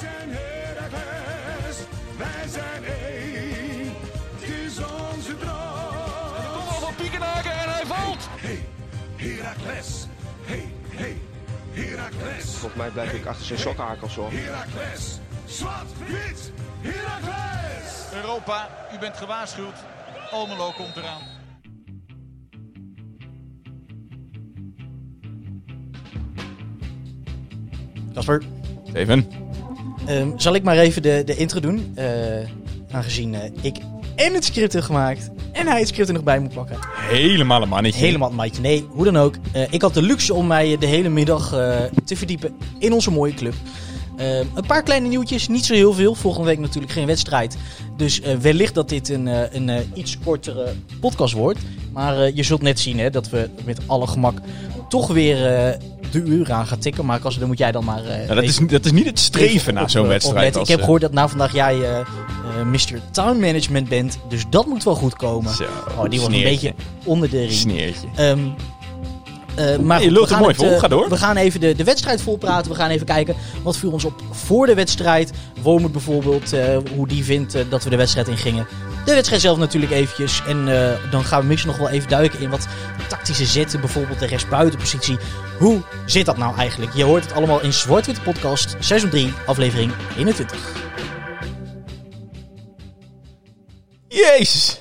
zijn Heracles, wij zijn één. Het is onze droom. Kom al van Piekenhaken en hij valt. Hey, Heracles. Hey, hey, Heracles. Volgens mij blijf ik achter zijn sokkenhakels hoor. Heracles. Zwart, wit, Heracles. Europa, u bent gewaarschuwd. Almelo komt eraan. Kasper, Steven. Ehm, zal ik maar even de, de intro doen? Eh, aangezien eh, ik en het script heb gemaakt en hij het script er nog bij moet pakken. Helemaal een mannetje. Helemaal een maatje. Nee, hoe dan ook. Eh, ik had de luxe om mij de hele middag te verdiepen in onze mooie club. Ehm, een paar kleine nieuwtjes, niet zo heel veel. Volgende week natuurlijk geen wedstrijd. Dus wellicht dat dit een, een iets kortere podcast wordt. Maar je zult net zien hè, dat we met alle gemak toch weer de uren aan gaan tikken. Maar dan moet jij dan maar... eh, dat, is, dat is niet het streven even naar zo'n eh, wedstrijd. als, ik heb eh, gehoord dat nou vandaag jij Mr. Town Management bent. Dus dat moet wel goed komen. Zo, oh, die wordt een beetje onder de. Sneertje. Eh, maar Je lult mooi ga door. We gaan even de, de wedstrijd volpraten. We gaan even kijken wat viel ons op voor de wedstrijd. Wormoed bijvoorbeeld, hoe die vindt dat we de wedstrijd ingingen. De wedstrijd zelf natuurlijk eventjes. En eh, dan gaan we misschien nog wel even duiken in wat tactische zetten. Bijvoorbeeld de rechtsbuitenpositie. Hoe zit dat nou eigenlijk? Je hoort het allemaal in Zwart-Witte Podcast, seizoen 3, aflevering 21. Jezus.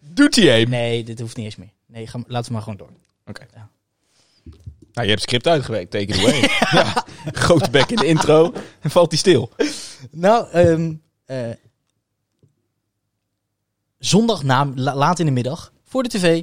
Doet hij hem? Nee, dit hoeft niet eens meer. Nee, ga, laten we maar gewoon door. Oké. Ja. Nou, je hebt script uitgewerkt, take it away. ja. Grote bek in de intro en valt hij stil. Nou, eh, zondag na, la- laat in de middag voor de tv.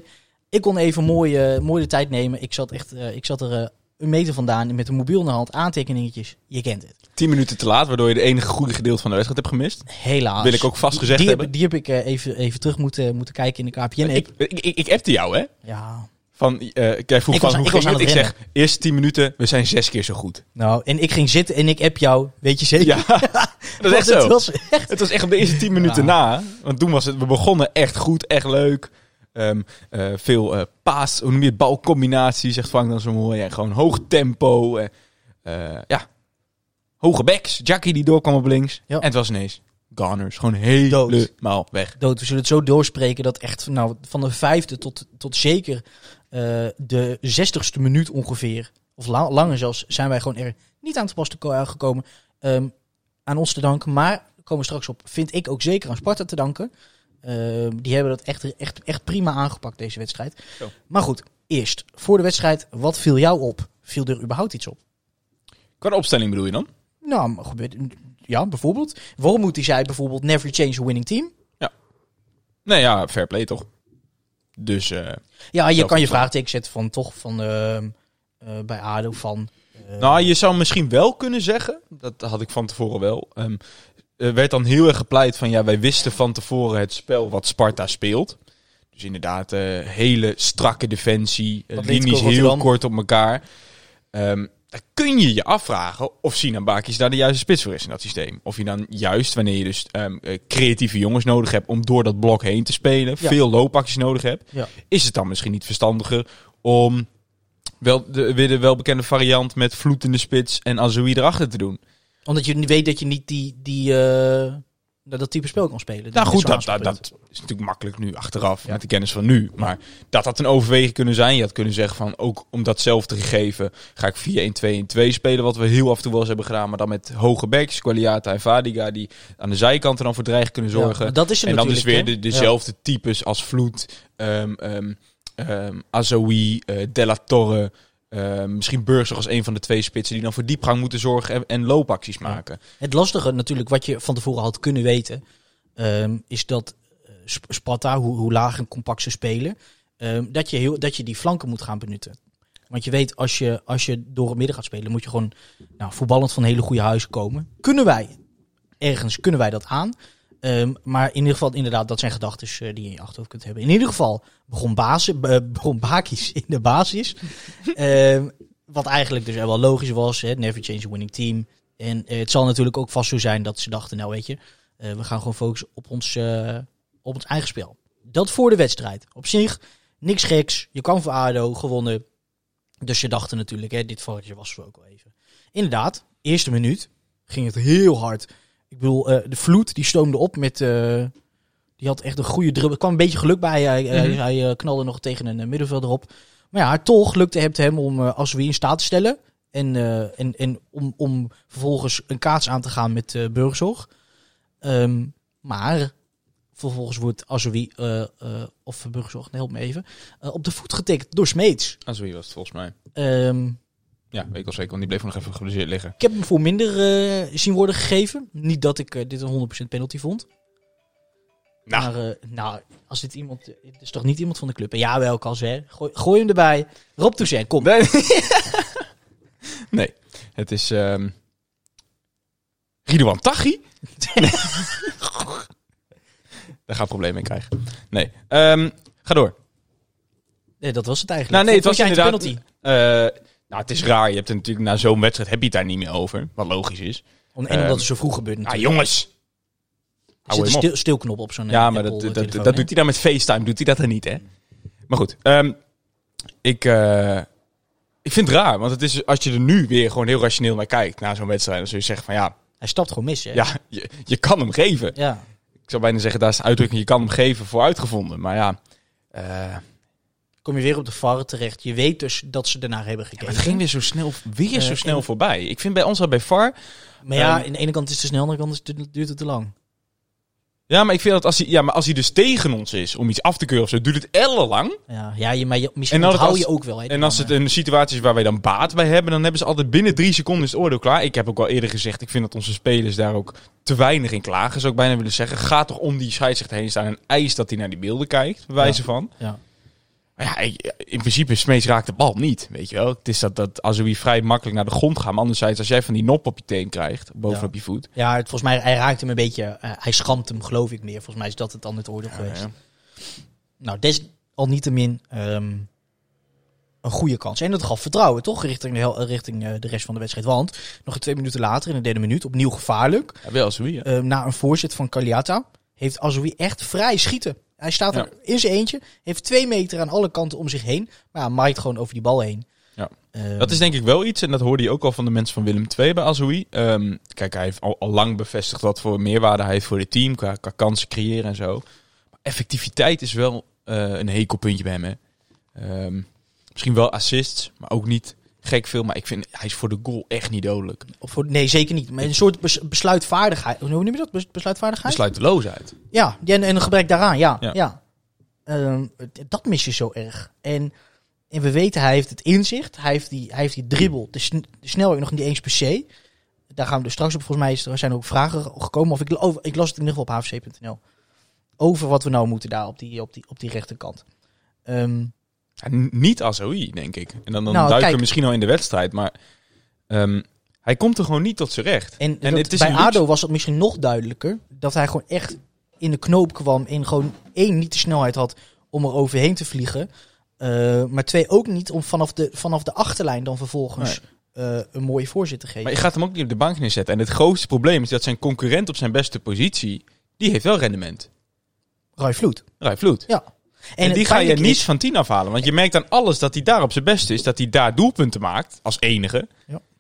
Ik kon even mooi, eh, mooi de tijd nemen. Ik zat, echt, eh, ik zat er eh, een meter vandaan met een mobiel in de hand, aantekeningetjes. Je kent het. Tien minuten te laat, waardoor je de enige goede gedeelte van de wedstrijd hebt gemist. Helaas. Wil ik ook vast gezegd die, hebben. Heb, die heb ik eh, even, even terug moeten, moeten kijken in de KPN. Ik, ik, ik, ik appte jou, hè? ja, Van, eh jij vroeg Ik van, was- hoe ik ging het? Ik zeg, eerste tien minuten, we zijn zes keer zo goed. nou, en ik ging zitten en ik app jou, weet je zeker? Ja, dat is echt zo. Het was echt... Het was echt op de eerste tien minuten na. Want toen was het, we begonnen echt goed, echt leuk. Ehm, eh, veel eh paas, hoe noem je het, balcombinaties, zegt Frank dan zo mooi. En gewoon hoog tempo. ja, hoge backs. Jackie die doorkwam op links. Ja. En het was ineens Gunners. Gewoon helemaal weg. dood. We zullen het zo doorspreken dat echt nou, van de vijfde tot, tot zeker de zestigste minuut ongeveer, of la- langer zelfs, zijn wij gewoon er niet aan te pas eh, gekomen. Ehm, aan ons te danken, maar komen we straks op, vind ik ook zeker aan Sparta te danken. Ehm, die hebben dat echt, echt, echt prima aangepakt, deze wedstrijd. Zo. Maar goed, eerst, voor de wedstrijd, wat viel jou op? Viel er überhaupt iets op? Qua opstelling bedoel je dan? Nou, ja, bijvoorbeeld. Waarom moet hij zei bijvoorbeeld never change a winning team? Nee, ja, fair play toch? Dus eh, Ja, je kan je vraagteken zetten van toch van eh, bij ADO van. eh, Nou, je zou misschien wel kunnen zeggen, dat had ik van tevoren wel. ehm, er werd dan heel erg gepleit van ja, wij wisten van tevoren het spel wat Sparta speelt. Dus inderdaad, hele strakke defensie, linies heel kort op elkaar. Ehm dan kun je je afvragen of Sinan Bakis daar de juiste spits voor is in dat systeem. Of je dan juist, wanneer je dus ehm, eh, creatieve jongens nodig hebt om door dat blok heen te spelen, Ja. veel loopacties nodig hebt, Ja. is het dan misschien niet verstandiger om wel de, weer de welbekende variant met vloed in de spits en Azoui erachter te doen. omdat je niet weet dat je niet die, die eh, dat, dat type spel kan spelen. Nou Dat goed, is dat, dat, is natuurlijk makkelijk nu achteraf Ja. met de kennis van nu. Maar dat had een overweging kunnen zijn. Je had kunnen zeggen van ook om dat zelf te geven ga ik 4-1-2-1-2 spelen. Wat we heel af en toe wel eens hebben gedaan. Maar dan met hoge backs, Qualiata en Vadiga die aan de zijkanten dan voor dreiging kunnen zorgen. dat is en dan dus natuurlijk, weer de, dezelfde types als Vloed, ehm ehm, Azoui, eh, Della Torre. Ehm, misschien Burgers als een van de twee spitsen die dan voor diepgang moeten zorgen en, en loopacties maken. Het lastige natuurlijk, wat je van tevoren had kunnen weten, ehm, is dat eh, Sp- Sparta, hoe, hoe laag en compact ze spelen, ehm, dat, je heel, dat je die flanken moet gaan benutten. Want je weet, als je, als je door het midden gaat spelen, moet je gewoon nou, voetballend van hele goede huizen komen. Kunnen wij, ergens kunnen wij dat aan. Ehm, maar in ieder geval, inderdaad, dat zijn gedachten die je in je achterhoofd kunt hebben. In ieder geval begon, basis, eh, begon Bakis in de basis. Ehm, wat eigenlijk dus wel logisch was. Hè? Never change a winning team. En eh, het zal natuurlijk ook vast zo zijn dat ze dachten, nou weet je, eh, we gaan gewoon focussen op ons, eh, op ons eigen spel. Dat voor de wedstrijd. Op zich, niks geks. Je kwam voor ADO, gewonnen. Dus je dachten natuurlijk, hè, dit foutje was er ook wel even. Inderdaad, eerste minuut. ging het heel hard. Ik bedoel, eh, de vloed die stoomde op met... eh, die had echt een goede dribbel. Er kwam een beetje geluk bij. Hij, hij, Mhm. hij, eh, knalde nog tegen een middenvelder op. Maar ja, toch lukte het hem om uh, Azoui in staat te stellen. En, en, en om, om vervolgens een kaats aan te gaan met Burgzorg. Ehm, maar vervolgens wordt Azoui, eh, eh, of Burgzorg, help me even, op de voet getikt door Smeets. Als wie was het volgens mij. Ehm, Ja, weet ik wel zeker, want die bleef nog even geblesseerd liggen. ik heb hem voor minder eh, zien worden gegeven. Niet dat ik eh, dit een 100% penalty vond. Nou. Maar eh, nou, als dit iemand... Het is toch niet iemand van de club? Ja, wel, kan ze. Gooi, gooi hem erbij. Rob Toussaint, kom. Nee. nee, het is... ehm Ridouan Taghi? Daar gaat problemen mee krijgen. Nee, Ehm, ga door. Nee, dat was het eigenlijk. Nou, nee, het was jij inderdaad... penalty. Eh, nou, het is raar. Je hebt het natuurlijk na zo'n wedstrijd heb je het daar niet meer over. Wat logisch is. Om, en omdat ehm, het zo vroeg gebeurt Nou, natuurlijk. jongens. er zit een stil, stilknop op zo'n eh, Ja, maar dat, dat, dat, telefoon, dat doet hij dan met FaceTime. Doet hij dat dan niet, hè? Maar goed. ehm, ik, eh, ik vind het raar. Want het is, als je er nu weer gewoon heel rationeel naar kijkt. Na zo'n wedstrijd. Dan zul je zeggen van ja, Hij stapt gewoon mis, hè? ja je, je kan hem geven. Ja. Ik zou bijna zeggen, daar is de uitdrukking, je kan hem geven voor uitgevonden. Maar ja, eh, Kom je weer op de VAR terecht. Je weet dus dat ze ernaar hebben gekeken. het ging weer zo snel, weer zo Eh, snel en- voorbij. Ik vind bij ons al bij VAR... Maar ja, Ehm, aan de ene kant is het te snel, aan de andere kant het- duurt het te lang. Ja, maar ik vind dat als hij, ja, maar als hij dus tegen ons is om iets af te keuren of zo, duurt het ellenlang. Ja, ja je, maar je, misschien En hou je ook wel. En als het een situatie is waar wij dan baat bij hebben, dan hebben ze altijd binnen drie seconden is het oordeel klaar. Ik heb ook al eerder gezegd, ik vind dat onze spelers daar ook te weinig in klagen, zou ik bijna willen zeggen. Ga toch om die scheidsrechter heen staan en eis dat hij naar die beelden kijkt, bij wijze van. Ja. Maar ja, in principe, Smees raakt de bal niet, weet je wel. Het is dat, dat als we vrij makkelijk naar de grond gaan. Maar anderzijds, als jij van die nop op je teen krijgt, bovenop je voet. Ja, het, volgens mij, hij raakt hem een beetje. eh, hij schampt hem, geloof ik meer. Volgens mij is dat het dan het oordeel geweest. ja. Nou, desalniettemin ehm een goede kans. En dat gaf vertrouwen, toch? Richting, de, hel- richting eh, de rest van de wedstrijd. Want nog twee minuten later, in de derde minuut, opnieuw gevaarlijk. Ja, wel wie, eh, na een voorzet van Kaliata, heeft Azoui echt vrij schieten. Hij staat er in zijn eentje, heeft twee meter aan alle kanten om zich heen. Maar ja, maait gewoon over die bal heen. Ja. Ehm, Dat is denk ik wel iets, en dat hoorde je ook al van de mensen van Willem II bij Azoui. Ehm, kijk, hij heeft al, al lang bevestigd wat voor meerwaarde hij heeft voor het team, qua, qua kansen creëren en zo. Maar effectiviteit is wel eh, een hekelpuntje bij hem. Hè. Ehm, misschien wel assists, maar ook niet gek veel. Maar ik vind, hij is voor de goal echt niet dodelijk. of voor, nee, zeker niet. Maar een soort bes- besluitvaardigheid. Hoe noem je dat? Bes- Besluitvaardigheid? Besluiteloosheid. Ja, en en een gebrek daaraan, ja. Ja. ja. Ehm, dat mis je zo erg. En, en we weten, hij heeft het inzicht. Hij heeft die, hij heeft die dribbel, de, sn de snelheid nog niet eens per se. Daar gaan we dus straks op. Volgens mij er zijn ook vragen gekomen. Of ik, over, ik las het in ieder geval op hvc.nl. Over wat we nou moeten daar op die, op die, op die rechterkant. Ehm, Ja, n- niet Azoui, denk ik. En dan, dan Nou, duiken we misschien al in de wedstrijd, maar ehm, hij komt er gewoon niet tot zijn recht. en En het is bij ADO was het misschien nog duidelijker. Dat hij gewoon echt in de knoop kwam. En gewoon één, niet de snelheid had om er overheen te vliegen. Eh, maar twee, ook niet om vanaf de, vanaf de achterlijn dan vervolgens eh, een mooie voorzet te geven. Maar je gaat hem ook niet op de bank neerzetten. En het grootste probleem is dat zijn concurrent op zijn beste positie, die heeft wel rendement. Vloed. Rai Vloed. Ja. En, die ga je niet is- van 10 afhalen. Want je merkt aan alles dat hij daar op zijn best is. Dat hij daar doelpunten maakt, als enige.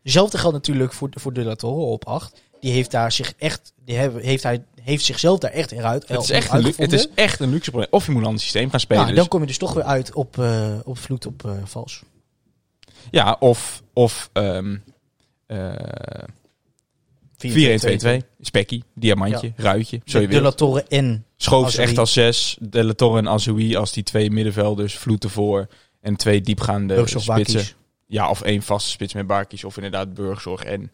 Hetzelfde geldt natuurlijk voor, voor De La Torre op 8. Die heeft daar zich echt, die heeft, hij, heeft zichzelf daar echt eruit. Het is, echt een, het is echt een luxe probleem. Of je moet een ander systeem gaan spelen. Nou, dus- dan kom je dus toch weer uit op, eh, op Vloed op eh, vals. Ja, of, of ehm eh 4-1-2-2. Spekkie, diamantje, ruitje. Zo je De La wilt. Torre en Schoofs echt als 6. De La Torre en Azoui als die twee middenvelders. Vloed ervoor. En twee diepgaande Burgzorg spitsen. Ja, of één vaste spits met Barkies. Of inderdaad Burgzorg en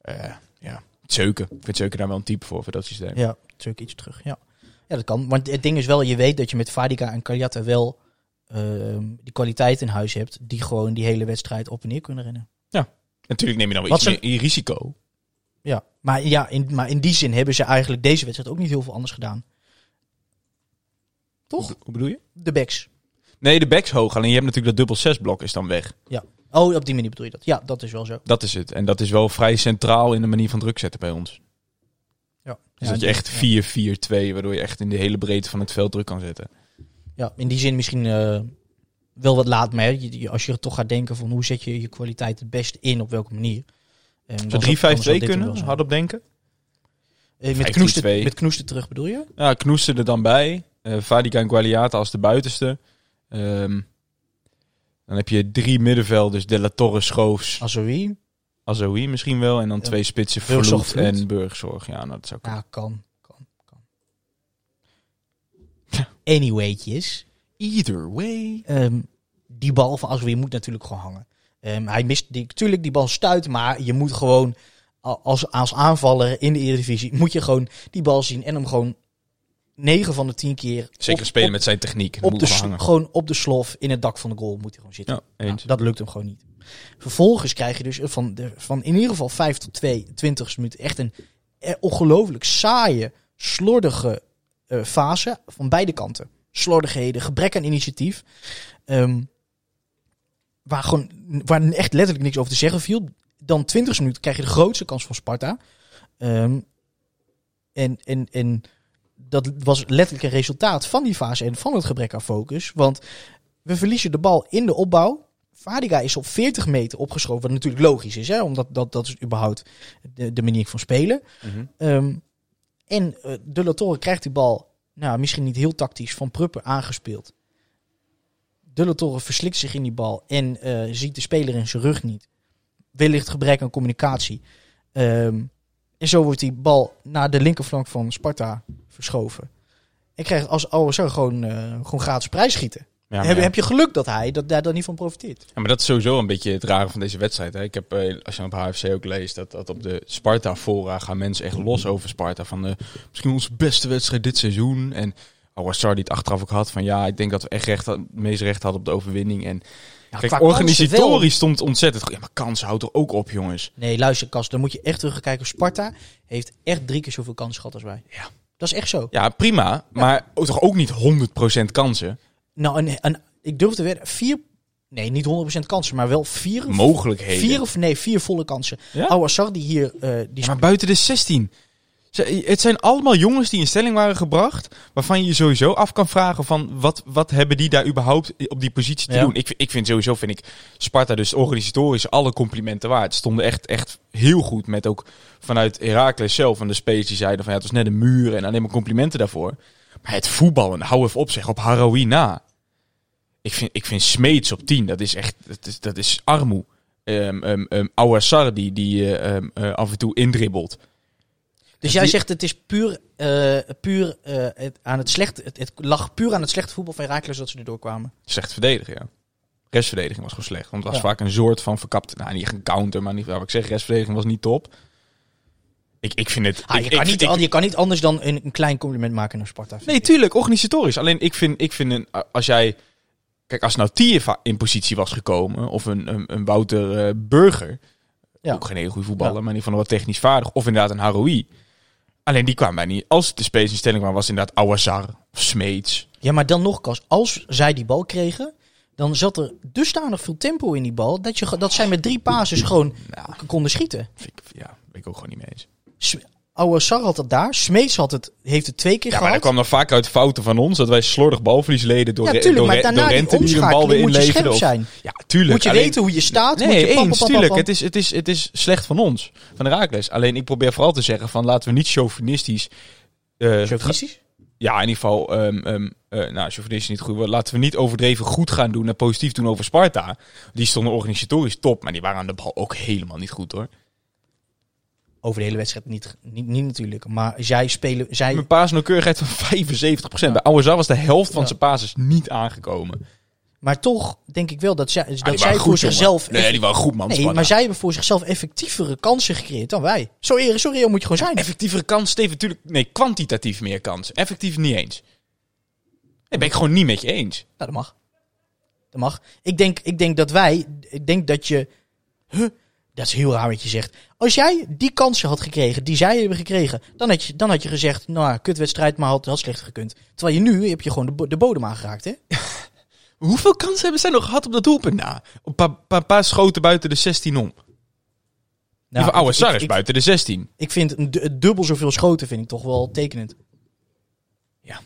eh ja, Zeuken. Ik vind Zeuken daar wel een type voor, voor dat systeem. Ja, natuurlijk iets terug. Ja. ja, dat kan. Want het ding is wel, je weet dat je met Vadika en Kaliata wel ehm, die kwaliteit in huis hebt. Die gewoon die hele wedstrijd op en neer kunnen rennen. Natuurlijk neem je dan wel Wat iets meer risico. Ja, maar, ja in, maar in die zin hebben ze eigenlijk deze wedstrijd ook niet heel veel anders gedaan. Toch? Hoe, bedoel je? De backs. Nee, de backs hoog. Alleen je hebt natuurlijk dat dubbel 6 blok is dan weg. Oh, op die manier bedoel je dat. Ja, dat is wel zo. Dat is het. En dat is wel vrij centraal in de manier van druk zetten bij ons. Ja. Dus Ja, dat je echt ja. 4-4-2, waardoor je echt in de hele breedte van het veld druk kan zetten. Ja, in die zin misschien eh, wel wat laat, maar hè, als je toch gaat denken van hoe zet je je kwaliteit het best in, op welke manier. En Zou was 3-5-2 ook- anders had dit er kunnen? zijn. Hardop denken? Eh, met, 5-3-2. knoesten, met knoesten terug bedoel je? Ja, Knoester er dan bij. Eh Vadica en Gualiata als de buitenste. Ehm, dan heb je drie middenvelders. De La Torre, Schoofs, Azoui? Azoui misschien wel. En dan twee spitsen, Vloed. en Burgzorg. Ja, nou, dat zou kunnen. Ja, kan. Kan. kan. Anywaytjes. Either way. Ehm, die bal van Azoui moet natuurlijk gewoon hangen. Ehm, hij mist die, natuurlijk die bal stuit, maar je moet gewoon als, als aanvaller in de Eredivisie moet je gewoon die bal zien en hem gewoon 9 van de 10 keer Zeker op- spelen op, met zijn techniek. Op de, gewoon sl- hangen. gewoon op de slof in het dak van de goal moet hij gewoon zitten. Ja. Nou, dat lukt hem gewoon niet. Vervolgens krijg je dus van, de, van in ieder geval 5 tot 2, 20 minuten echt een eh, ongelooflijk saaie, slordige eh, fase van beide kanten. Slordigheden, gebrek aan initiatief. Ehm, waar, gewoon, waar echt letterlijk niks over te zeggen viel. Dan 20 minuten krijg je de grootste kans van Sparta. Ehm, en, en, en dat was letterlijk een resultaat van die fase en van het gebrek aan focus. Want we verliezen de bal in de opbouw. Vadiga is op 40 meter opgeschoven, wat natuurlijk logisch is, hè, omdat dat, dat is überhaupt de, de manier van spelen. Mhm. Ehm, en eh, De La Torre krijgt die bal, nou, misschien niet heel tactisch, van Pruppen aangespeeld. De Torre verslikt zich in die bal en eh, ziet de speler in zijn rug niet. Wellicht gebrek aan communicatie. Ehm, en zo wordt die bal naar de linkerflank van Sparta verschoven. En krijgt als OSR gewoon, eh, gewoon gratis prijsschieten. Ja, maar heb, ja. heb je geluk dat hij dat, daar dan niet van profiteert? Ja, maar dat is sowieso een beetje het rare van deze wedstrijd. Hè. Ik heb, eh, als je op HFC ook leest, dat, dat op de Sparta-fora gaan mensen echt los over Sparta. Van eh, misschien onze beste wedstrijd dit seizoen. En Awassar die het achteraf ook had van ja, ik denk dat we echt recht, het meest recht hadden op de overwinning. En Ja, kijk, organisatorisch stond het ontzettend goed. Ja, maar kansen houdt er ook op, jongens. Nee, luister, Kas, dan moet je echt terugkijken. Sparta heeft echt drie keer zoveel kansen gehad als wij. Ja. Dat is echt zo. Ja, prima. Maar ook toch ook niet 100% kansen. Nou, een, een, ik durf te vier, nee, niet 100% kansen, maar wel vier, Mogelijkheden. vier of nee, vier volle kansen. Ja? Awassar die hier, eh, die maar buiten de 16. Het zijn allemaal jongens die in stelling waren gebracht. Waarvan je je sowieso af kan vragen van wat, wat hebben die daar überhaupt op die positie te Ja. doen. Ik, ik vind sowieso, vind ik Sparta dus organisatorisch alle complimenten waard. Stonden echt, echt heel goed met ook vanuit Heracles zelf en de spelers die zeiden van ja, het was net een muur en alleen maar complimenten daarvoor. Maar het voetballen, hou even op zeg, op Haroui na. Ik vind, ik vind Smeets op 10, dat is echt, dat is, dat is armoe. Um, um, um, die, die eh, um, eh, af en toe indribbelt. Dus jij zegt het is puur, eh, puur eh, het, aan het slecht, het, het lag puur aan het slechte voetbal van Herakles dat ze erdoor kwamen. Slecht verdedigen, ja. Restverdediging was gewoon slecht. Want het was Ja. vaak een soort van verkapte... Nou, niet een counter, maar niet, nou, wat ik zeg, restverdediging was niet top. Ik, ik vind het... Ah, ik, je, kan ik- niet, ik- je kan niet anders dan een, een klein compliment maken naar Sparta. nee, tuurlijk, organisatorisch. Alleen ik vind, ik vind een, als jij... Kijk, als nou Tiefa in positie was gekomen, of een, een, een Wouter eh, Burger, Ja. ook geen hele goede voetballer, Ja. maar in ieder geval wel technisch vaardig, of inderdaad een Haroui. Alleen die kwamen bij niet. Als de spelers in stelling waren, was het inderdaad Awazar of Smeets. Ja, maar dan nog, Kas, als zij die bal kregen, dan zat er dusdanig veel tempo in die bal, dat, je, dat zij met drie pases gewoon konden schieten. Vind ik, ja, ben ik ook gewoon niet mee eens. Oude Sar had het daar, Smeets had het, heeft het twee keer Ja, maar gehad. dat kwam dan vaak uit fouten van ons. Dat wij slordig balverlies leden door, ja, Re- tuurlijk, door, maar daarna door Rente die een bal weer omschakeling moet je zijn. Ja, tuurlijk. Moet je Alleen- weten hoe je staat. Nee, moet je eens, tuurlijk. Het is, het, is, het is slecht van ons, van de Raakles. Alleen ik probeer vooral te zeggen van laten we niet chauvinistisch... eh, Chauvinistisch? ja, in ieder geval, ehm ehm eh, nou, chauvinistisch is niet goed. Laten we niet overdreven goed gaan doen en positief doen over Sparta. Die stonden organisatorisch top, maar die waren aan de bal ook helemaal niet goed hoor. Over de hele wedstrijd niet, niet, niet natuurlijk. Maar zij spelen, zij, Een paasnauwkeurigheid van 75%. Bij Ouazar was de helft van Ja. zijn pases niet aangekomen. maar toch denk ik wel dat zij, Ah, dat zij goed, voor jongen. zichzelf... Nee, die waren goed man. nee, maar zij hebben voor zichzelf effectievere kansen gecreëerd dan wij. Zo eerlijk, zo reëel moet je gewoon zijn. Effectievere kans, Steven, natuurlijk. Nee, kwantitatief meer kans. Effectief niet eens. Nee, ben ik gewoon niet met je eens. Nou, dat mag. Dat mag. Ik denk, ik denk dat wij, ik denk dat je, huh, dat is heel raar wat je zegt. Als jij die kansen had gekregen, die zij hebben gekregen, dan had je, dan had je gezegd, nou, kutwedstrijd, maar had, had slechter gekund. Terwijl je nu, heb je gewoon de, de bodem aangeraakt, hè? Hoeveel kansen hebben zij nog gehad op dat doelpunt? Nou, een paar, paar, paar schoten buiten de 16 om. Die Nou, van Oude is ik- buiten de 16. Ik vind dubbel zoveel schoten vind ik toch wel tekenend. Ja,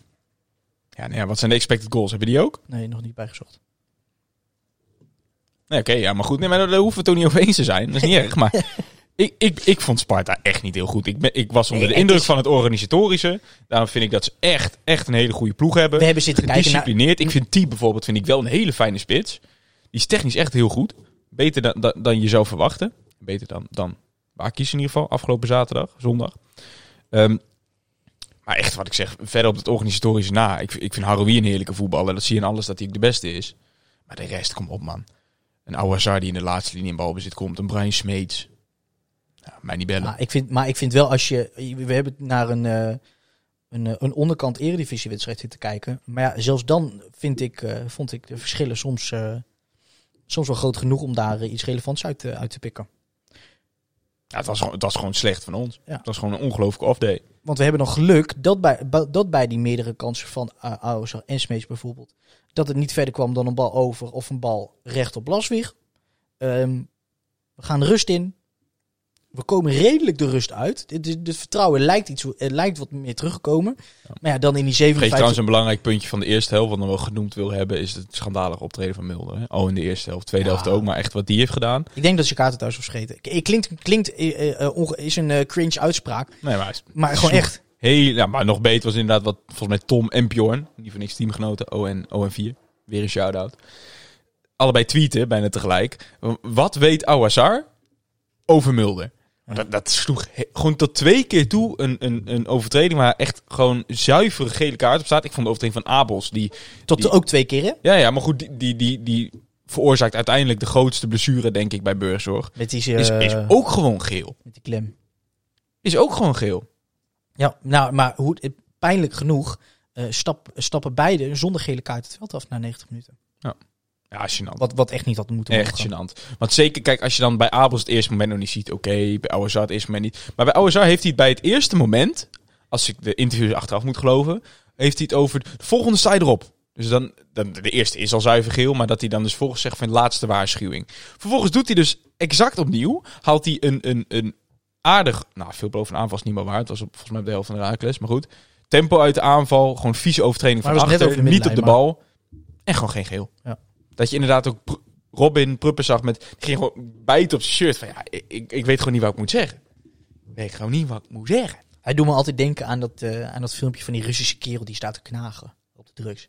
nou ja, wat zijn de expected goals? Hebben die ook? Nee, nog niet bijgezocht. Nee, oké, ja, maar goed. Nee, maar daar hoeven we het ook niet over eens te zijn. Dat is niet erg, maar... Ik, ik, ik vond Sparta echt niet heel goed. Ik, ben, ik was onder Nee, de indruk is- van het organisatorische. Daarom vind ik dat ze echt, echt een hele goede ploeg hebben. We hebben zitten kijken naar... Gedisciplineerd. Ik vind T bijvoorbeeld vind ik wel een hele fijne spits. Die is technisch echt heel goed. Beter dan, dan, dan je zou verwachten. Beter dan, dan Bakis in ieder geval. Afgelopen zaterdag, zondag. Ehm, maar echt wat ik zeg, verder op het organisatorische na. Ik, ik vind Haroui een heerlijke voetballer. Dat zie je in alles dat hij ook de beste is. Maar de rest, kom op man. Een Ouazzar die in de laatste linie in balbezit komt. Een Brian Smeets. Ja, mij niet bellen. Maar ik, vind, maar ik vind wel als je... We hebben naar een, eh, een, eh, een onderkant eredivisiewedstrijd zitten kijken. Maar ja, zelfs dan vind ik, eh, vond ik de verschillen soms, soms wel groot genoeg om daar iets relevants uit, uit te pikken. Ja, het, was gewoon, het was gewoon slecht van ons. Ja. Het was gewoon een ongelooflijke off-day. Want we hebben nog geluk dat bij, dat bij die meerdere kansen van uh, Auzer en Smeets bijvoorbeeld... dat het niet verder kwam dan een bal over of een bal recht op Laswig. Ehm, we gaan de rust in. We komen redelijk de rust uit. Het, is- vertrouwen lijkt, iets, het lijkt wat meer teruggekomen. Maar ja, dan in die Vergeet 57... trouwens een belangrijk puntje van de eerste helft, wat nog wel genoemd wil hebben, is het schandalige optreden van Mulder. Hè? Oh, in de eerste helft, tweede Ja. helft ook, maar echt wat die heeft gedaan. Ik denk dat je kaarten thuis was vergeten. Klinkt, klinkt eh, eh, eh, is een eh, cringe uitspraak. Nee, maar, Maar gewoon echt. heel, ja, maar nog beter was inderdaad wat volgens mij Tom en Bjorn, die van niks teamgenoten, ON, ON4, weer een shout-out. Allebei tweeten, bijna tegelijk. Wat weet Ouazzar over Mulder? Dat, dat sloeg gewoon tot twee keer toe een, een, een overtreding waar echt gewoon zuivere gele kaart op staat. Ik vond de overtreding van Abels, die Tot Die- ook twee keer, hè? Ja, ja, maar goed, die, die, die, die veroorzaakt uiteindelijk de grootste blessure, denk ik, bij Burgzorg. Met die, Is, eh, is ook gewoon geel. met die klem. Is ook gewoon geel. Ja, nou, maar hoe, eh, pijnlijk genoeg eh, stap, stappen beide zonder gele kaart het veld af na 90 minuten. Ja, gênant. Wat, wat echt niet had moeten Echt mogen. gênant. Want zeker, kijk, als je dan bij Abels het eerste moment nog niet ziet, oké, bij Ouazzar het eerste moment niet. Maar bij Ouazzar heeft hij het bij het eerste moment, als ik de interviews achteraf moet geloven, heeft hij het over de volgende sta je erop. Dus dan, dan, de eerste is al zuiver geel, maar dat hij dan dus volgens zegt van laatste waarschuwing. Vervolgens doet hij dus exact opnieuw, haalt hij een, een, een aardig, nou veel boven aanval is niet meer waar, het was op, volgens mij op de helft van de Raakles, maar goed. Tempo uit de aanval, gewoon vieze overtreding Maar van achter, de niet op de bal. En gewoon geen geel. Ja. Dat je inderdaad ook Robin Pruppen zag met, die ging gewoon bijten op zijn shirt van ja, ik, ik, weet gewoon niet wat ik moet zeggen. Ik weet gewoon niet wat ik moet zeggen. Hij doet me altijd denken aan dat, eh, aan dat filmpje van die Russische kerel die staat te knagen op de drugs.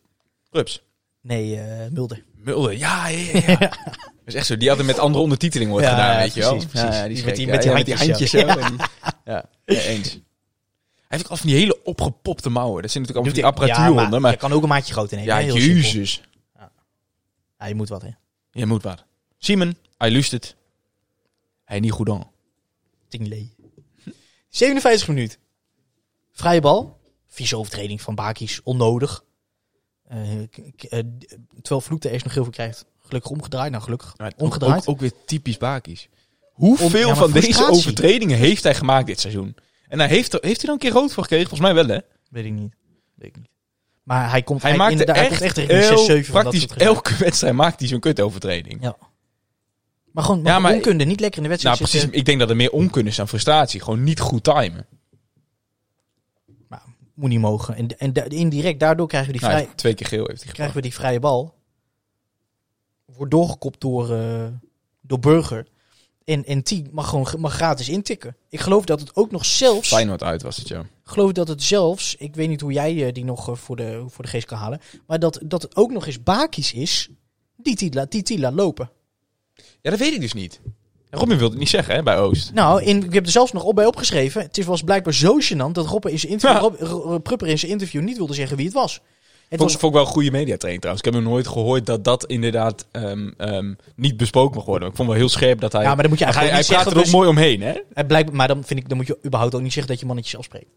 Rups. Nee, eh, Mulder. Mulder, ja, ja, ja. ja. Dat is echt zo, die altijd met andere ondertiteling wordt Ja, gedaan, weet je wel. precies, precies. Ja, die, met die- met die Ja, handjes handjes zo. zo. en die- Ja, eens. Hij heeft ook al van die hele opgepopte mouwen. Dat zijn natuurlijk allemaal die apparatuur ja, onder. maar Maar je kan ook een maatje groter nemen. ja, jezus. Ja, je moet wat, hè. Je moet wat. Simon, hij lust het. Hij niet goed aan. Tingley. 57 minuut. Vrije bal. Vieze overtreding van Bakis. Onnodig. Eh, eh, terwijl Vloek er eerst nog heel veel krijgt. Gelukkig omgedraaid. Nou, gelukkig. Omgedraaid. ook, ook weer typisch Bakis. Hoeveel ja, van deze overtredingen heeft hij gemaakt dit seizoen? En hij heeft, er, heeft hij dan een keer rood voor gekregen? Volgens mij wel, hè? Weet ik niet. Weet ik niet. Maar hij komt, Hij, inderdaad, hij komt echt richting el- 6, 7 van dat praktisch soort gedrag. elke wedstrijd maakt hij zo'n kutovertreding. Ja. Maar gewoon maar Ja, maar- onkunde. Niet lekker in de Nou, wedstrijd precies. zitten. Ik denk dat er meer onkunde is dan frustratie. Gewoon niet goed timen. Moet niet mogen. En, en da- indirect daardoor krijgen we die, Nou, hij vrij, heeft twee keer geel heeft hij krijgen we die vrije bal. Wordt doorgekopt door, eh, door Burger. En, en T mag gewoon mag gratis intikken. Ik geloof dat het ook nog zelfs... Feyenoord uit was het, ja. Geloof dat het zelfs, ik weet niet hoe jij eh, die nog eh, voor, de, voor de geest kan halen, maar dat, dat het ook nog eens Bakis is die laat- die, lopen. Ja, dat weet ik dus niet. Robin wilde het niet zeggen, hè, bij Oost. Nou, in, ik heb er zelfs nog op bij opgeschreven. Het is- was blijkbaar zo gênant dat Robben in zijn interview. Rob- Prupper in zijn interview niet wilde zeggen wie het was. Het Vond, was vond ik wel een goede mediatraining trouwens. Ik heb nog nooit gehoord dat dat inderdaad ehm, ehm, niet besproken mag worden. Ik vond wel heel scherp dat hij... ja, maar dan moet je hij, eigenlijk hij ook praat er ook mooi omheen, hè? Blijkt, maar dan vind ik, dan moet je überhaupt ook niet zeggen dat je mannetjes afspreekt.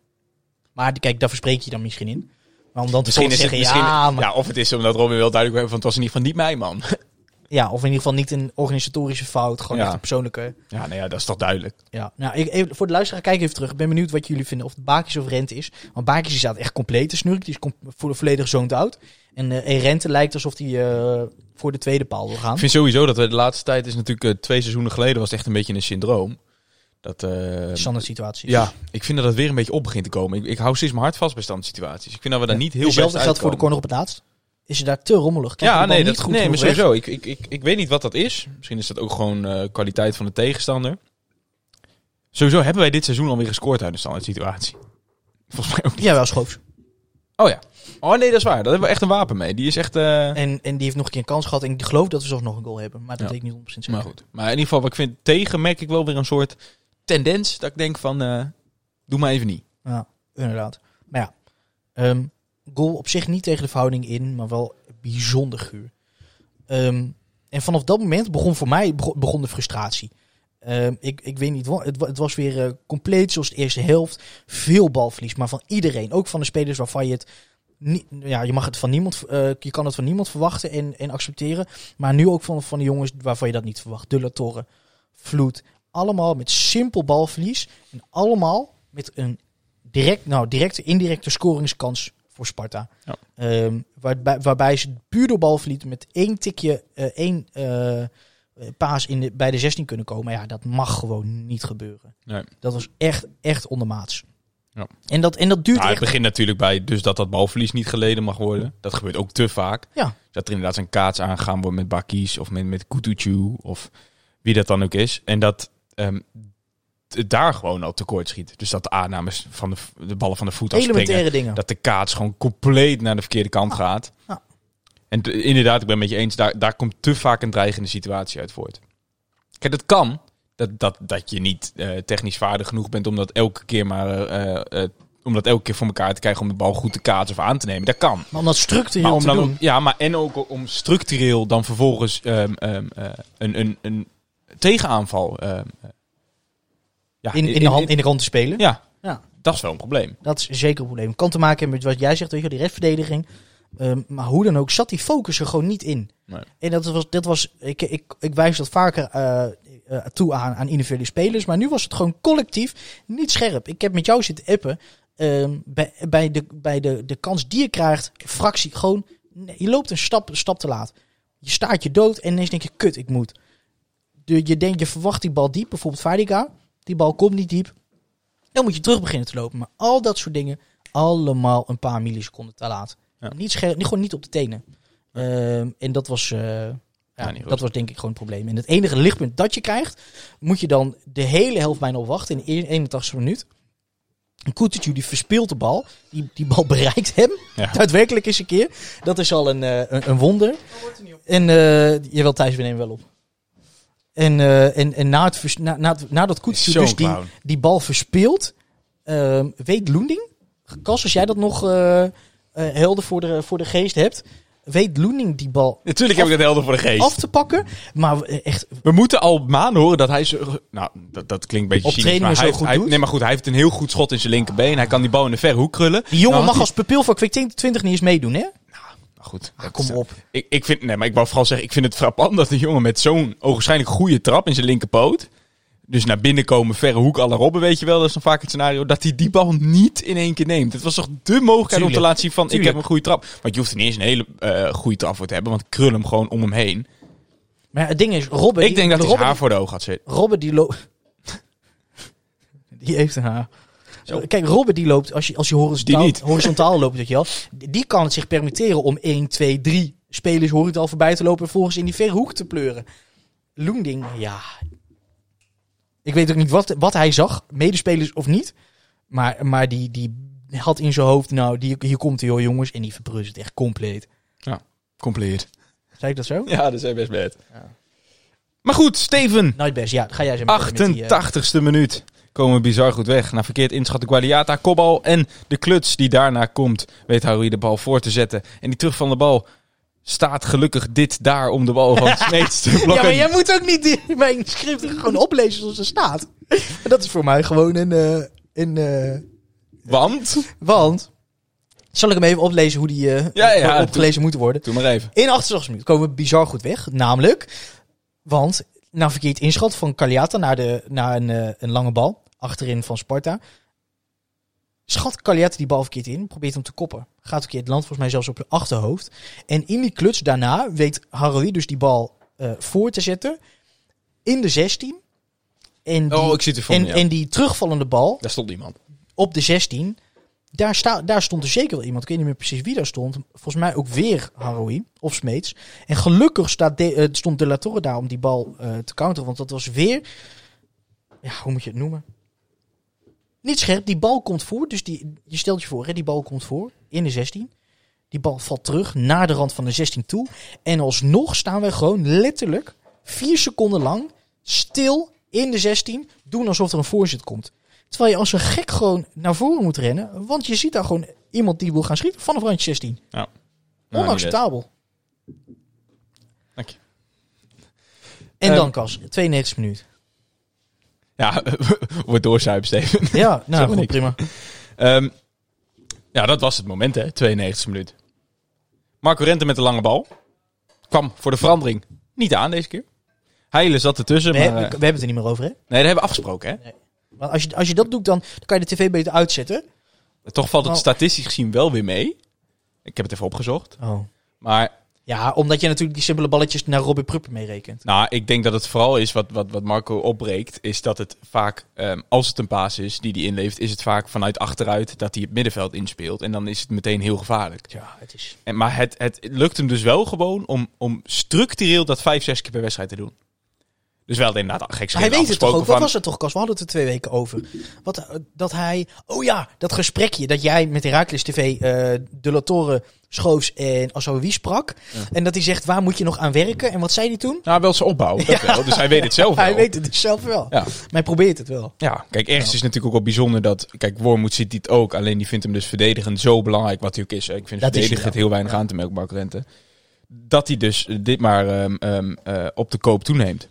Maar kijk, daar verspreek je dan misschien in. Maar om dan te Misschien is het zeggen, misschien, ja, maar, ja, of het is omdat Robin wel duidelijk hebben van het was in ieder geval niet mij, man. ja, of in ieder geval niet een organisatorische fout, gewoon Ja. echt een persoonlijke. Ja, nou ja, dat is toch duidelijk. Ja, nou, ik, even, voor de luisteraar, kijk even terug. Ik ben benieuwd wat jullie vinden. Of het Bakis of Rente is. Want die staat echt compleet te snurken. Die is vo- volledig zoned out. En, en Rente lijkt alsof hij eh, voor de tweede paal wil gaan. Ik vind sowieso dat we de laatste tijd is natuurlijk eh, twee seizoenen geleden was het echt een beetje een syndroom. Dat, eh, Standaard situatie. ja, ik vind dat het weer een beetje op begint te komen. Ik, ik hou steeds mijn hart vast bij standsituaties. Ik vind dat we daar niet heel Hetzelfde geldt voor de corner op het laatst. Is je daar te rommelig? Ja, nee, niet dat, goed nee maar sowieso. Ik, ik, ik, ik weet niet wat dat is. Misschien is dat ook gewoon eh, kwaliteit van de tegenstander. Sowieso hebben wij dit seizoen alweer gescoord uit de standaard situatie. Volgens mij ook niet. Ja, wel schoofs. Oh ja. Oh nee, dat is waar. Daar hebben we echt een wapen mee. Die is echt... eh, En, en die heeft nog een keer een kans gehad. En ik geloof dat we zelfs nog een goal hebben. Maar dat Ja. weet ik niet 100% zeker. Maar goed. Maar in ieder geval, wat ik vind tegen, merk ik wel weer een soort tendens. Dat ik denk van, eh, doe maar even niet. Ja, inderdaad. Maar ja, ehm, goal op zich niet tegen de verhouding in, maar wel bijzonder guur. Ehm, en vanaf dat moment begon voor mij begon, de frustratie. Ehm, ik, ik weet niet, het, het was weer eh, compleet zoals de eerste helft. Veel balverlies, maar van iedereen. Ook van de spelers waarvan je het niet, ja, je mag het van niemand, eh, je kan het van niemand verwachten en, en accepteren. Maar nu ook van, van de jongens waarvan je dat niet verwacht. De La Torre, Vloed. Allemaal met simpel balverlies. En allemaal met een direct, nou, directe, indirecte scoringskans voor Sparta. Ja. Ehm, waarbij, waarbij ze puur door balverlies met één tikje, eh, één eh, paas in de, bij de 16 kunnen komen. Ja, dat mag gewoon niet gebeuren. Nee. Dat was echt, echt ondermaats. Ja. En, dat, en dat duurt Nou, het begint natuurlijk bij dus dat dat balverlies niet geleden mag worden. Dat gebeurt ook te vaak. Ja. Dat er inderdaad een kaats aangegaan wordt met Bakkies of met, met Kutucu of wie dat dan ook is. En dat het daar gewoon al tekort schiet. Dus dat de aannames van de, de ballen van de voet. Elementaire dingen. Dat de kaats gewoon compleet naar de verkeerde kant gaat. En inderdaad, ik ben het met je eens, daar, daar komt te vaak een dreigende situatie uit voort. Kijk, dat kan. Dat, dat, dat je niet eh, technisch vaardig genoeg bent om dat elke keer maar... eh, om dat elke keer voor elkaar te krijgen om de bal goed te kaatsen of aan te nemen. Dat kan. Maar om dat structureel Maar om te dan doen... ook- ja, maar en ook om structureel dan vervolgens ehm, ehm, eh, een, een, een tegenaanval eh, ja, in, in, de hand, in de rand te spelen. Ja, Ja. dat is wel een probleem. Dat is zeker een probleem. Kan te maken hebben met wat jij zegt, weet je, die restverdediging. Ehm, maar hoe dan ook, zat die focus er gewoon niet in. Nee. En dat was, dat was ik, ik, ik wijs dat vaker eh, eh, toe aan, aan individuele spelers. Maar nu was het gewoon collectief niet scherp. Ik heb met jou zitten appen. ehm, bij bij, de, bij de, de kans die je krijgt, fractie, gewoon, je loopt een stap, een stap te laat. Je staat je dood en ineens denk je, kut, ik moet. De, je denkt, je verwacht die bal diep, bijvoorbeeld Vadica. Die bal komt niet diep. Dan moet je terug beginnen te lopen. Maar al dat soort dingen, allemaal een paar milliseconden te laat. Ja. Niet scherp, gewoon niet op de tenen. Ehm, en dat was, eh, ja, dat was denk ik gewoon het probleem. En het enige lichtpunt dat je krijgt, moet je dan de hele helft bijna op wachten in de 81ste minuut. En Kutucu die verspeelt de bal. Die, die bal bereikt hem. Ja. Daadwerkelijk eens een keer. Dat is al een, eh, een, een wonder. En uh, jawel Thijs, we nemen wel op. En, eh, en, en na het vers- na, na, nadat Kutucu Zo'n dus die, die bal verspeelt, ehm, weet Loending, Kas, als jij dat nog eh, eh, helder voor de, voor de geest hebt, weet Loending die bal Natuurlijk heb ik het helder voor de geest. af te pakken. Maar echt, We moeten al maanden horen dat hij... Zo, nou, dat, dat klinkt een beetje Op cynisch, maar hij, goed hij-. Nee, maar goed, hij heeft een heel goed schot in zijn linkerbeen. Hij kan die bal in de verre hoek krullen. die jongen Nou, mag als pupil van Quick 20 niet eens meedoen, hè? Goed, dat kom is- op. Ik, ik vind, nee, maar ik wou vooral zeggen, ik vind het frappant dat de jongen met zo'n ogenschijnlijk goede trap in zijn linkerpoot... Dus naar binnen komen, verre hoek, alle robben, weet je wel. Dat is dan vaak het scenario. Dat hij die bal niet in één keer neemt. Het was toch de mogelijkheid om te laten zien van... Ik heb een goede trap. Want je hoeft er niet eens een hele eh goede trap voor te hebben. Want krul hem gewoon om hem heen. Maar het ding is, Robben... Ik die- denk dat hij Robben, haar voor de ogen had zitten. Robben die loopt... die heeft een haar. Zo. Kijk, Robben die loopt, als je, als je horizontaal, horizontaal loopt, weet je wel, die kan het zich permitteren om 1, 2, 3 spelers horizontaal voorbij te lopen en volgens in die verre hoek te pleuren. Loending, ja. Ik weet ook niet wat, wat hij zag, medespelers of niet. Maar, maar die, die had in zijn hoofd, nou, die, hier komt hij hoor jongens. En die verbrust het echt compleet. Compleet. Zei ik dat zo? Ja, dat is best best. Maar goed, Steven. Nooit best, ja. Ga jij met die, eh, 88ste minuut. Komen we bizar goed weg. Na verkeerd inschatten Guadiata, kopbal en de kluts die daarna komt. Weet Harry de bal voor te zetten. En die terug van de bal staat gelukkig dit daar om de bal van Smeets te Ja, blokken. maar jij moet ook niet die- mijn script gewoon oplezen zoals er staat. Dat is voor mij gewoon een... eh, een eh, Want? want... Zal ik hem even oplezen hoe die eh, Ja, ja, opgelezen moet worden? Doe maar even. In 88 minuten komen we bizar goed weg. Namelijk, want na verkeerd inschat van Caliata naar, de, naar een, eh, een lange bal. Achterin van Sparta. Schat Caliata die bal verkeerd in. Probeert hem te koppen. Gaat verkeerd land volgens mij zelfs op je achterhoofd. En in die kluts daarna weet Haroui dus die bal eh, voor te zetten. In de 16. En die, Oh, ik zit er voor en, ja. en die terugvallende bal Daar stond iemand. op de 16. Daar, daar stond er zeker wel iemand. Ik weet niet meer precies wie daar stond. Volgens mij ook weer Haroui of Smeets. En gelukkig staat eh, stond De La Torre daar om die bal eh, te counteren. Want dat was weer... Ja, hoe moet je het noemen? Niet scherp, die bal komt voor. Dus die, je stelt je voor, hè, die bal komt voor in de 16. Die bal valt terug naar de rand van de 16 toe. En alsnog staan we gewoon letterlijk vier seconden lang stil in de 16. Doen alsof er een voorzet komt. Terwijl je als een gek gewoon naar voren moet rennen. Want je ziet daar gewoon iemand die wil gaan schieten vanaf randje 16. Ja. Nou, Onacceptabel. Dank je. En Ehm, dan Cas, 92 minuut. Ja, wordt doorzuipen, Steven. Ja, nou goed, prima. Ehm, ja, dat was het moment, hè. 92e minuut. Marco Rente met de lange bal. Kwam voor de verandering niet aan deze keer. Heile zat ertussen, We, maar... hebben, eh, we hebben het er niet meer over, hè? nee, dat hebben we afgesproken, hè. Want als je, als je dat doet, dan, dan kan je de tv beter uitzetten. Toch valt het Oh. statistisch gezien wel weer mee. Ik heb het even opgezocht. Oh. Maar Ja, omdat je natuurlijk die simpele balletjes naar Robin Pruppen meerekent. nou, ik denk dat het vooral is wat, wat, wat Marco opbreekt. Is dat het vaak, ehm, als het een paas is die hij inleeft, is het vaak vanuit achteruit dat hij het middenveld inspeelt. En dan is het meteen heel gevaarlijk. Ja, het is... En, maar het, het lukt hem dus wel gewoon om, om structureel dat vijf, zes keer per wedstrijd te doen. Dus wel inderdaad gek Hij weet het toch ook? Wat was het toch, Cas? We hadden het er twee weken over. Wat, eh, dat hij... Oh ja, dat gesprekje dat jij met Herakles TV eh, de Latoren, Schoofs en Assaoui sprak. En dat hij zegt, waar moet je nog aan werken? En wat zei hij toen? Nou, wel zijn opbouw. Wel. Dus hij weet het zelf wel. Hij weet het dus zelf wel. Ja. Maar hij probeert het wel. Ja, kijk, ergens is het natuurlijk ook wel bijzonder dat... Kijk, Wormoed ziet dit ook. Alleen die vindt hem dus verdedigend zo belangrijk, wat hij ook is. Ik vind Dat verdedigend heel weinig aan te melken, Marco Rente. Dat hij dus dit maar ehm, ehm, eh, op de koop toeneemt.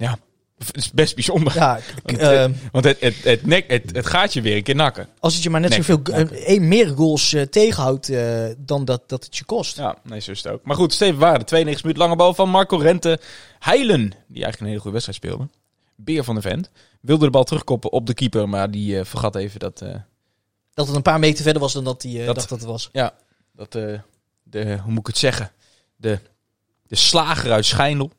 Ja, het is best bijzonder. Ja, k- Want, eh, het, want het, het, het, nek, het, het gaat je weer een keer nakken. als het je maar net zoveel eh, één meer goals eh, tegenhoudt eh, dan dat, dat het je kost. Ja, nee, zo is het ook. Maar goed, Steven Waarde, 92 minuten lange bal van Marco Rente. Heilen, die eigenlijk een hele goede wedstrijd speelde. Beer van de vent. Wilde de bal terugkoppen op de keeper, maar die eh, vergat even dat... eh, Dat het een paar meter verder was dan dat hij eh, Dat- dacht dat het was. Ja, dat eh, de, hoe moet ik het zeggen? De, de slager uit Schijndel.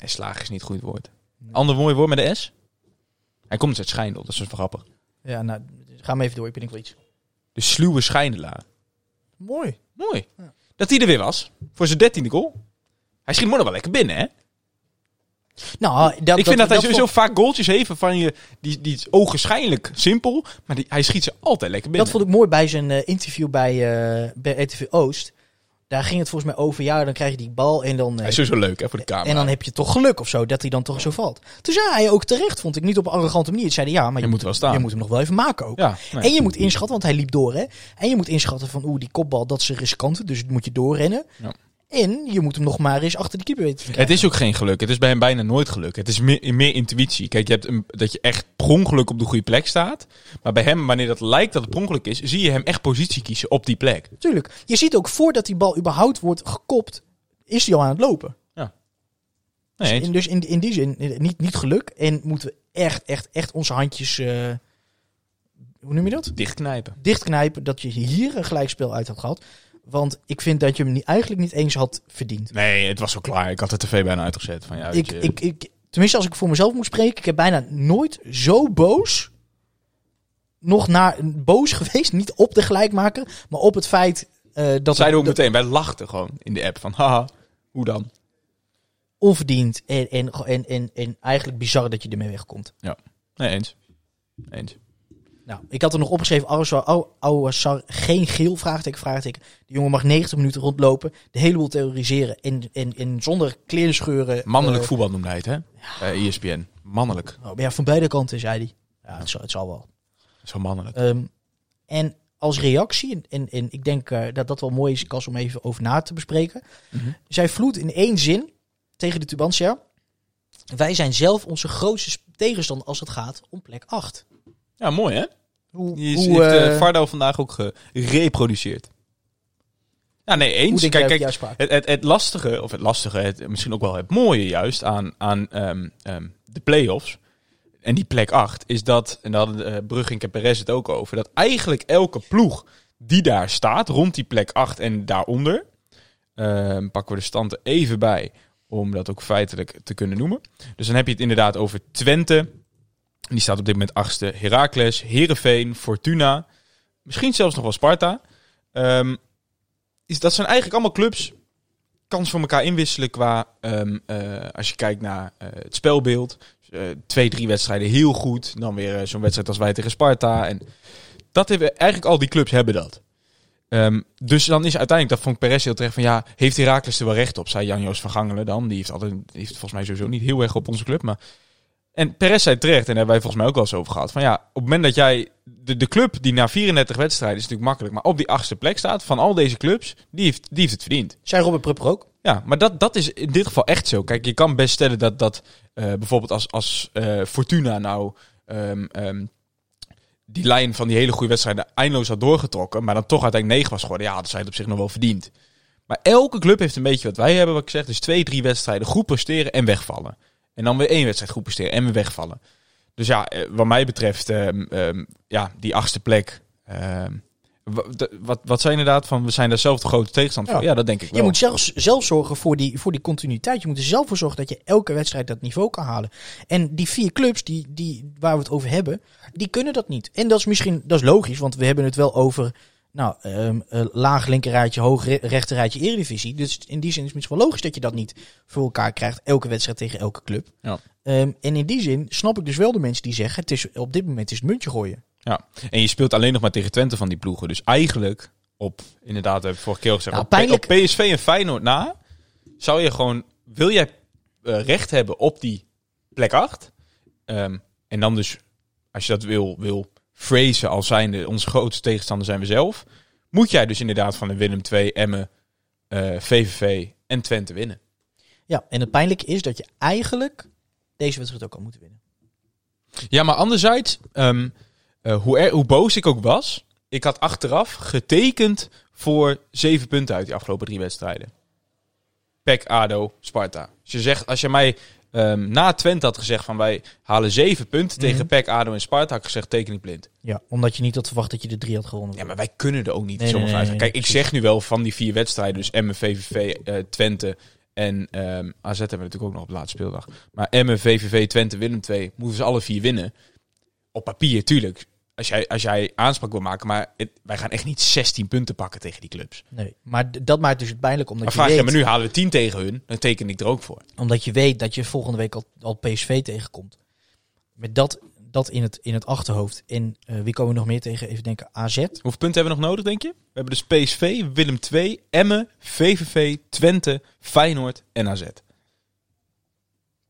Nee, is niet het goede woord. Ander mooi woord met de S. Hij komt dus uit Schijndel, dat is wel grappig. Ja, nou, ga maar even door. Ik ben ik wel iets. De sluwe Schijndelaar. Mooi. Mooi. Dat hij er weer was. Voor zijn dertiende goal. Hij schiet mooi nog wel lekker binnen, hè? Nou, dat, ik vind dat, hij vond- sowieso vaak goaltjes heeft van je... Die, die is ogenschijnlijk simpel, maar die, hij schiet ze altijd lekker binnen. Dat vond ik mooi bij zijn eh, interview bij, eh bij RTV Oost. Daar ging het volgens mij over, ja, dan krijg je die bal en dan, eh, Hij is sowieso leuk, hè, voor de camera. en dan heb je toch geluk of zo, dat hij dan toch zo valt. Toen zei hij ook terecht, vond ik, niet op een arrogante manier. Hij zei, ja, maar Je moet wel staan. je moet hem nog wel even maken ook. Ja, nee. En je moet inschatten, want hij liep door, hè. En je moet inschatten van, oeh, die kopbal, dat is een riskante, dus moet je doorrennen. Ja. En je moet hem nog maar eens achter de keeper weten te Het is ook geen geluk. Het is bij hem bijna nooit geluk. Het is meer, meer intuïtie. Kijk, je hebt een, dat je echt per ongeluk op de goede plek staat. Maar bij hem, wanneer dat lijkt dat het per ongeluk is, zie je hem echt positie kiezen op die plek. Tuurlijk. Je ziet ook voordat die bal überhaupt wordt gekopt, is hij al aan het lopen. Nee, Dus in, dus in, in die zin niet, niet geluk. En moeten we echt, echt, echt onze handjes, eh, hoe noem je dat? dichtknijpen. Dichtknijpen dat je hier een gelijkspel uit had gehad. Want ik vind dat je hem niet, eigenlijk niet eens had verdiend. Nee, het was zo klaar. Ik had de tv bijna uitgezet. Van, ja, Ik, ik, ik, tenminste, als ik voor mezelf moet spreken, ik heb bijna nooit zo boos. Nog naar boos geweest, niet op de gelijkmaker, maar op het feit eh, dat ook dat meteen. Wij lachten gewoon in de app van, haha, hoe dan? onverdiend en, en, en, en, en eigenlijk bizar dat je ermee wegkomt. Nee, eens. Eens. Nou, ik had er nog opgeschreven, Ouassar, Ou- Ouassar geen geel, vraagteken, vraagteken. De jongen mag 90 minuten rondlopen, de hele boel terroriseren en, en, en zonder kleerscheuren. Mannelijk eh, voetbal noemde hij het, hè? Eh, ESPN. Mannelijk. oh, ja, van beide kanten, zei hij. Ja, het zal, het zal wel. Zo mannelijk. Ehm, en als reactie, en, en, en ik denk eh, dat dat wel mooi is, Kas, om even over na te bespreken. Mhm. Zij vloedt in één zin tegen de Tubantia. Wij zijn zelf onze grootste tegenstander als het gaat om plek 8. Ja, mooi, hè? Hoe, Die is, hoe, heeft Vardo vandaag ook gereproduceerd. Ja, nee, eens. Kijk, kijk? Het, het, het lastige, of het lastige, het, misschien ook wel het mooie juist aan, aan ehm, ehm, de play-offs en die plek 8, is dat, en daar hadden uh, en Perez het ook over, dat eigenlijk elke ploeg die daar staat, rond die plek 8 en daaronder, ehm, pakken we de stand er even bij, om dat ook feitelijk te kunnen noemen. Dus dan heb je het inderdaad over Twente, die staat op dit moment achtste, Heracles, Herenveen, Fortuna, misschien zelfs nog wel Sparta. Ehm, is, dat zijn eigenlijk allemaal clubs kans voor elkaar inwisselen qua, ehm, eh, als je kijkt naar eh, het spelbeeld. eh, twee, drie wedstrijden heel goed. Dan weer zo'n wedstrijd als wij tegen Sparta. En dat hebben eigenlijk al die clubs hebben dat. Ehm, dus dan is uiteindelijk, dat vond ik Perez heel terecht van ja, heeft Herakles er wel recht op? Zei Jan-Joos van Gangelen dan. Die heeft, altijd, heeft volgens mij sowieso niet heel erg op onze club. Maar... En Perez zei terecht, en daar hebben wij volgens mij ook wel eens over gehad. Van ja, op het moment dat jij de, de club die na 34 wedstrijden is natuurlijk makkelijk, maar op die achtste plek staat van al deze clubs, die heeft, die heeft het verdiend. Zei Robert Prupper ook? Ja, maar dat, dat is in dit geval echt zo. Kijk, je kan best stellen dat, dat eh, bijvoorbeeld als, als eh, Fortuna nou ehm, ehm, die lijn van die hele goede wedstrijden eindeloos had doorgetrokken, maar dan toch uiteindelijk 9 was geworden, ja, dat zij het op zich nog wel verdiend. Maar elke club heeft een beetje wat wij hebben, wat ik zeg, dus twee, drie wedstrijden goed presteren en wegvallen. En dan weer één wedstrijd goed presteren en weer wegvallen. Dus ja, eh, wat mij betreft, ehm, ehm, ja, die achtste plek. ehm, wat, wat zei je inderdaad van, we zijn daar zelf de grote tegenstander van? Ja. Ja, dat denk ik wel. Je moet zelfs zelf zorgen voor die, voor die continuïteit. Je moet er zelf voor zorgen dat je elke wedstrijd dat niveau kan halen. En die vier clubs die, die, waar we het over hebben, die kunnen dat niet. En dat is misschien dat is logisch, want we hebben het wel over nou, ehm, eh, laag linkerrijtje, hoog re- rechterrijtje eredivisie. Dus in die zin is het misschien wel logisch dat je dat niet voor elkaar krijgt. Elke wedstrijd tegen elke club. Ja. Ehm, en in die zin snap ik dus wel de mensen die zeggen, het is, op dit moment is het muntje gooien. Ja, en je speelt alleen nog maar tegen Twente van die ploegen. Dus eigenlijk op, inderdaad, heb ik vorige keer al gezegd, Ja, op, pijnlijk- op PSV en Feyenoord na, zou je gewoon, wil jij eh, recht hebben op die plek 8? en dan dus, als je dat wil, wil phrasen als zijnde, onze grootste tegenstander zijn we zelf, moet jij dus inderdaad van de Willem 2, Emmen, eh, VVV en Twente winnen. Ja, en het pijnlijke is dat je eigenlijk deze wedstrijd ook al moet winnen. Ja, maar anderzijds, ehm, eh, hoe, er, hoe boos ik ook was, ik had achteraf getekend voor zeven punten uit die afgelopen drie wedstrijden. PEC, ADO, Sparta. Als je, zegt, als je mij ehm, na Twente had gezegd van wij halen zeven punten Mhm. tegen PEC, ADO en Sparta, had ik gezegd teken ik blind. Ja, omdat je niet had verwacht dat je de drie had gewonnen. Ja, maar wij kunnen er ook niet Nee, zomaar nee, Kijk, ik zeg nu wel van die vier wedstrijden, dus Emmen, VVV, eh, Twente en ehm, AZ hebben we natuurlijk ook nog op de laatste speeldag. Maar Emmen, VVV, Twente, Willem II, moeten ze alle vier winnen. Op papier, tuurlijk. Als jij, als jij aanspraak wil maken, maar het- wij gaan echt niet 16 punten pakken tegen die clubs. Nee, maar dat maakt dus het pijnlijk omdat Maar je, vraag je weet, me nu, halen we 10 tegen hun, dan teken ik er ook voor. omdat je weet dat je volgende week al, al PSV tegenkomt. Met dat, dat in, het, in het achterhoofd. En eh, wie komen we nog meer tegen? Even denken, AZ. Hoeveel punten hebben we nog nodig, denk je? We hebben dus PSV, Willem II, Emmen, VVV, Twente, Feyenoord en AZ.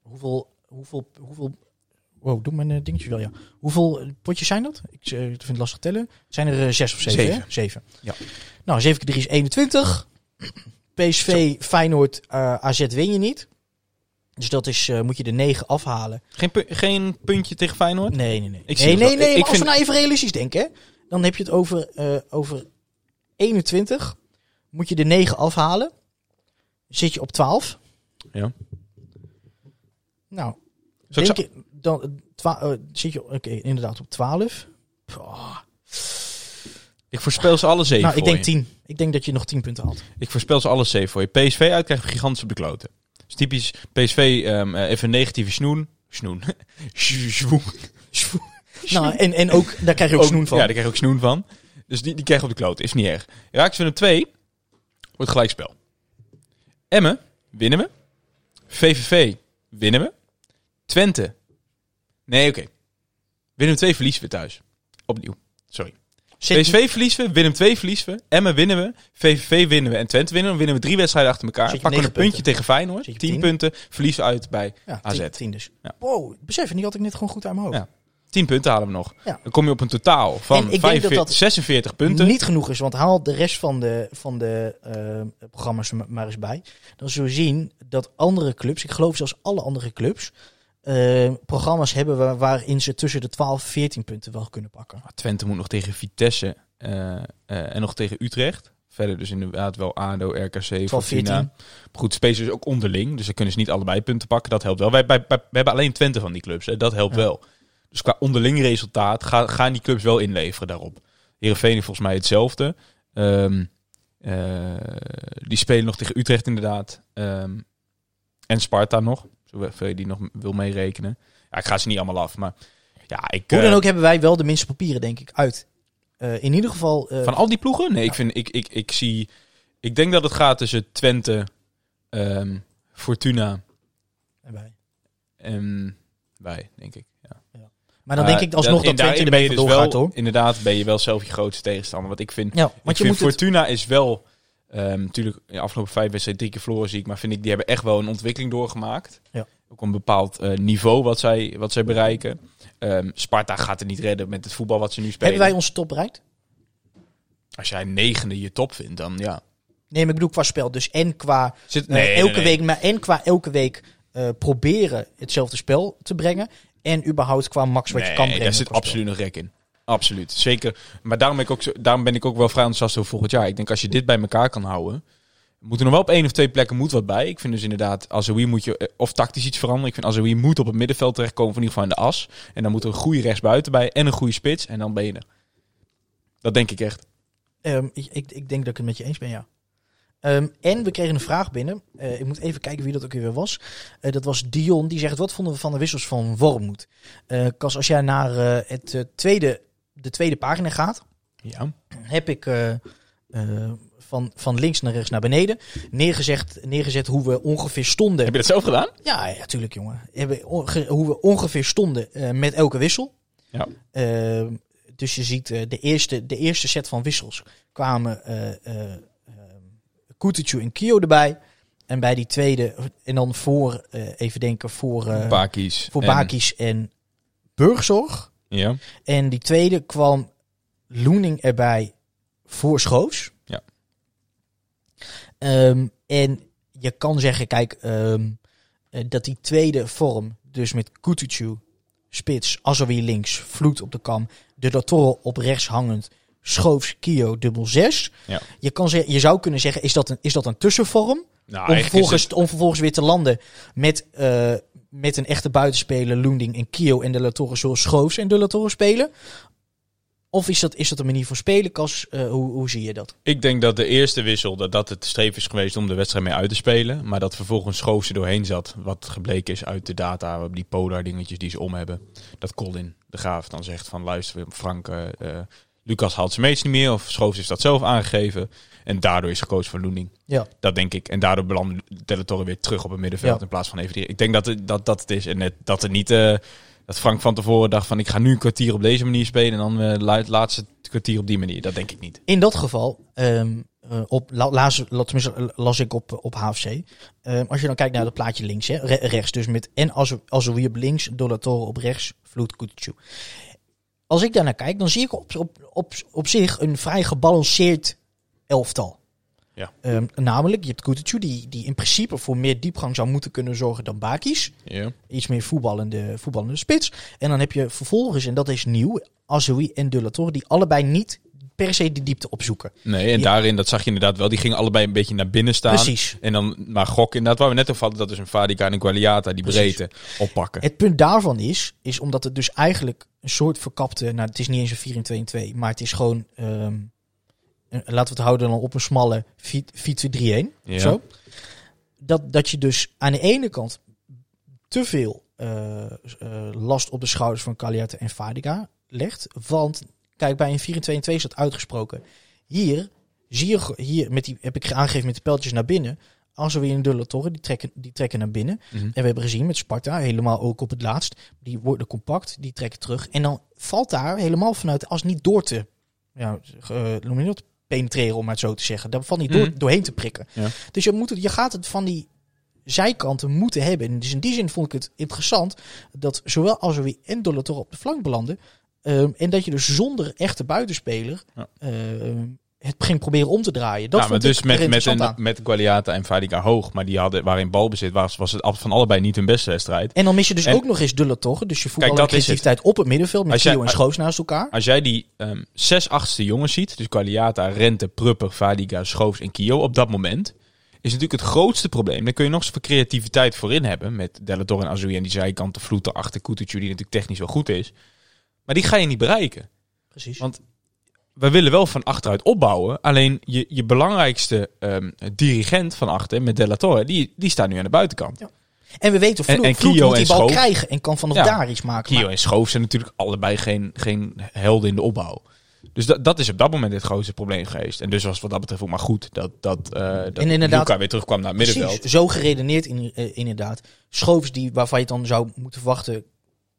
Hoeveel, hoeveel, hoeveel... Wow, doe mijn eh, dingetje wel, ja. Hoeveel eh, potjes zijn dat? Ik eh, vind het lastig tellen. Zijn er zes of zeven? Zeven. hè? Zeven. Ja. Nou, 7 keer 3 is 21. PSV, Feyenoord, eh, AZ win je niet. Dus dat is, eh, moet je de 9 afhalen. Geen, pu- geen puntje tegen Feyenoord? Nee, nee, nee. Ik zie nee, het nee. Ik als vind- we nou even realistisch denken, hè, dan heb je het over, eh, over 21. Moet je de 9 afhalen. Zit je op 12. Ja. Nou, denk je, dan, eh, eh, zit je oké, inderdaad op 12. Oh. Ik voorspel ze alle zeven Nou, ik denk je. 10. Ik denk dat je nog 10 punten haalt. Ik voorspel ze alle zeven voor je. PSV uit krijgen we gigantisch op de kloten. Dus typisch PSV, ehm, eh, even een negatieve snoen. Snoen. Zwoen. Nou, en, en ook, daar krijg je ook snoen van. Ja, daar krijg je ook snoen van. Dus die, die krijgen we op de kloten. Is niet erg. Raakt we een 2, wordt gelijkspel. Emmen, winnen we. VVV, winnen we. Twente. Nee, oké. Willem 2 verliezen we thuis. Opnieuw. Sorry. PSV verliezen we, Willem 2 verliezen we, Emmen winnen we, VVV winnen we en Twente winnen we. Dan winnen we drie wedstrijden achter elkaar. Pakken we een puntje tegen Feyenoord. Zit je op 10 tien? punten, verliezen uit bij ja, AZ. 10, 10 dus. Ja. Wow, besef, die had ik net gewoon goed uit mijn hoofd. Ja. 10 punten halen we nog. Ja. Dan kom je op een totaal van ik denk 45, dat dat 46 punten. Niet genoeg is, want haal de rest van de, van de eh, programma's maar- maar eens bij. Dan zul je zien dat andere clubs, ik geloof zelfs alle andere clubs, eh, programma's hebben waar- waarin ze tussen de 12 en 14 punten wel kunnen pakken. Twente moet nog tegen Vitesse eh, eh, en nog tegen Utrecht. Verder dus inderdaad wel ADO, RKC, 12, Fortuna. 14. Goed, spelen dus ook onderling. Dus dan kunnen ze niet allebei punten pakken. Dat helpt wel. Wij, wij, wij- we hebben alleen Twente van die clubs. Hè. Dat helpt Ja. wel. Dus qua onderling resultaat ga, gaan die clubs wel inleveren daarop. Heerenveen heeft volgens mij hetzelfde. Ehm, eh, die spelen nog tegen Utrecht inderdaad. Ehm, en Sparta nog. Zoveel je die nog wil meerekenen. Ja, ik ga ze niet allemaal af. Maar ja, ik... Hoe eh, dan ook hebben wij wel de minste papieren, denk ik, uit. Eh, in ieder geval, eh, Van al die ploegen? Nee, Ja. ik, vind, ik, ik, ik zie... Ik denk dat het gaat tussen Twente, ehm, Fortuna erbij. en... bij, denk ik. Ja. Maar dan denk ik alsnog dat, dat Twente daarin ben er je mee dus vandoor wel, gaat, hoor. inderdaad, ben je wel zelf je grootste tegenstander. Want ik vind, Ja, ik want je vind moet het... Fortuna is wel, ehm, natuurlijk, in de afgelopen vijf wedstrijden drie keer verloren zie ik, maar vind ik, die hebben echt wel een ontwikkeling doorgemaakt. Ja. Ook een bepaald eh, niveau wat zij, wat zij bereiken. Ehm, Sparta gaat het niet redden met het voetbal wat ze nu spelen. Hebben wij onze top bereikt? Als jij negende je top vindt, dan ja. Nee, maar ik bedoel qua spel. Dus en qua Zit, eh, elke week, maar en qua elke week eh, proberen hetzelfde spel te brengen. En überhaupt qua max wat je kan Nee, brengen. daar zit absoluut een rek in. Absoluut, zeker. Maar daarom ben ik ook, zo, daarom ben ik ook wel vrij enthousiast over volgend jaar. Ik denk als je dit bij elkaar kan houden, moet er nog wel op één of twee plekken moet wat bij. Ik vind dus inderdaad, Azoui moet je eh, of tactisch iets veranderen. Ik vind Azoui moet op het middenveld terechtkomen, van in ieder geval in de as. En dan moet er een goede rechtsbuiten bij en een goede spits. En dan ben je er. Dat denk ik echt. Ehm, ik, ik, ik denk dat ik het met je eens ben, ja. Ehm, en we kregen een vraag binnen. Eh, ik moet even kijken wie dat ook weer was. Eh, dat was Dion. Die zegt, wat vonden we van de wissels van Wormoed? Kas, als jij naar het, tweede, de tweede pagina gaat, Ja. heb ik eh, eh, van, van links naar rechts naar beneden neergezet, neergezet hoe we ongeveer stonden. Heb je dat zelf gedaan? Ja, ja, tuurlijk jongen. Hebben hoe we ongeveer stonden eh, met elke wissel. Ja. Dus je ziet de, eerste, de eerste set van wissels kwamen Kutucu en Kio erbij. En bij die tweede, en dan voor, even denken, voor, Bakis. voor en- Bakis en Burgzorg. Ja. En die tweede kwam Loening erbij voor Schoos. Ja. Ehm, en je kan zeggen, kijk, ehm, eh, dat die tweede vorm, dus met Kutucu, spits, Azoui links, Vloed op de kam, de Dottoro op rechts hangend, Schoofs, Kio, dubbel zes. Ja. Je, kan zeggen, je zou kunnen zeggen, is dat een, is dat een tussenvorm? Nou, om, vervolgens, het- om vervolgens weer te landen met, eh, met een echte buitenspeler, Loending en Kio en de La Torre zoals Schoofs en de La Torre spelen? Of is dat, is dat een manier van spelen, Cas? Eh, hoe, hoe zie je dat? Ik denk dat de eerste wissel, dat dat het streef is geweest om de wedstrijd mee uit te spelen. Maar dat vervolgens Schoof er doorheen zat. Wat gebleken is uit de data, die polar dingetjes die ze om hebben. Dat Colin de Graaf dan zegt van luister Frank, eh, eh, Lucas haalt zijn mates niet meer. Of Schoof is dat zelf aangegeven. En daardoor is gekozen voor Loening. Ja. Dat denk ik. En daardoor belandde Del Torre weer terug op het middenveld Ja. in plaats van even die. Ik denk dat het, dat, dat het is. En net, dat het niet... eh, dat Frank van tevoren dacht van ik ga nu een kwartier op deze manier spelen. En dan la- het laatste kwartier op die manier. Dat denk ik niet. In dat geval, eh, op, la, laas, la- tenminste, las ik op, op HFC. Ehm, als je dan kijkt naar het plaatje links, hè, re- rechts, dus met en Azoui op links, Dolatore op rechts, Vloed Kutucu. Als ik daar naar kijk, dan zie ik op, op, op, op zich een vrij gebalanceerd elftal. Ja. Ehm, namelijk, je hebt Kutucu, die, die in principe voor meer diepgang zou moeten kunnen zorgen dan Bakis. Ja. Iets meer voetballende, voetballende spits. En dan heb je vervolgens, en dat is nieuw, Azoui en De La Torre, die allebei niet per se die diepte opzoeken. Nee, en daarin, dat zag je inderdaad wel. Die gingen allebei een beetje naar binnen staan. Precies. En dan maar gok inderdaad, waar we net over hadden, dat is een Fadiga en een Gualiata die Precies. breedte oppakken. Het punt daarvan is, is omdat het dus eigenlijk een soort verkapte, nou het is niet eens een 4 in 2 in 2, maar het is gewoon, ehm, laten we het houden dan op een smalle 4-2-3-1. Ja. Zo. Dat, dat je dus aan de ene kant te veel eh, eh, last op de schouders van Cagliate en Fadiga legt. Want, kijk, bij een 4 in 2 in 2 is dat uitgesproken. Hier, zie je, hier met die, heb ik aangegeven met de pijltjes naar binnen. Als we weer een dulle torre, die trekken, die trekken naar binnen. Mhm. En we hebben gezien met Sparta, helemaal ook op het laatst. Die worden compact, die trekken terug. En dan valt daar helemaal vanuit, als niet door te, ja, eh, Penetreren, om het zo te zeggen. Daar valt niet door, Mhm. doorheen te prikken. Ja. Dus je, moet het, je gaat het van die zijkanten moeten hebben. En dus in die zin vond ik het interessant dat zowel Azoui en Dolator op de flank belanden. Ehm, en dat je dus zonder echte buitenspeler Ja. ehm, het ging proberen om te draaien. Dat ja, maar dus met, met, een, met Gualiata en Fadiga hoog, maar die hadden, waarin balbezit was, was het van allebei niet hun beste wedstrijd. En dan mis je dus En- ook nog eens Dulle toch? Dus je is het. creativiteit op het middenveld met Kio en Schoos naast elkaar. Als jij die ehm zes achtste jongens ziet, dus Gualiata, Rente, Prupper, Fadiga, Schoofs en Kio op dat moment, is natuurlijk het grootste probleem. Dan kun je nog zoveel creativiteit voorin hebben met Delator en Azoui en die zijkanten vloeten achter Kutucu, die natuurlijk technisch wel goed is. Maar die ga je niet bereiken. Precies. Want we willen wel van achteruit opbouwen. Alleen je, je belangrijkste ehm, dirigent van achter, met Della Torre, die, die staat nu aan de buitenkant. Ja. En we weten, En- Vloed, en Vloed moet die bal Schoof. krijgen en kan vanaf Ja. daar iets maken. Kio Maar- en Schoof zijn natuurlijk allebei geen, geen helden in de opbouw. Dus dat, dat is op dat moment het grootste probleem geweest. En dus was wat dat betreft ook maar goed dat, dat, eh dat En inderdaad- Luca weer terugkwam naar het middenveld. Precies, zo geredeneerd in, eh, inderdaad. Schoofs die, waarvan je dan zou moeten verwachten,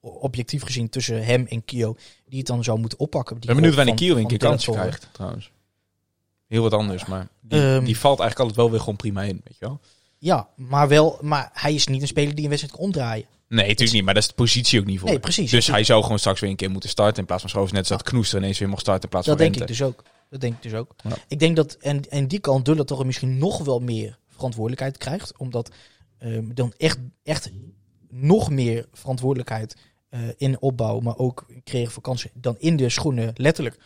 objectief gezien tussen hem en Kio, die het dan zou moeten oppakken. Ik ben benieuwd wanneer Kiel een keer kans krijgt, trouwens. Heel wat anders, maar die, Ehm. die valt eigenlijk altijd wel weer gewoon prima in, weet je wel? Ja, maar, wel, maar hij is niet een speler die een wedstrijd kan omdraaien. Nee, natuurlijk niet, maar dat is de positie ook niet voor. Nee, precies. Dus hij zou gewoon straks weer een keer moeten starten in plaats van Schoofs. Net zoals dat Knoester ineens weer mocht starten in plaats Dat van denk ik dus ook. Dat denk ik dus ook. Ja. Ik denk dat en, en die kan Dulla toch misschien nog wel meer verantwoordelijkheid krijgt. Omdat ehm, dan echt, echt nog meer verantwoordelijkheid in opbouw, maar ook creëren van kansen, dan in de schoenen, letterlijk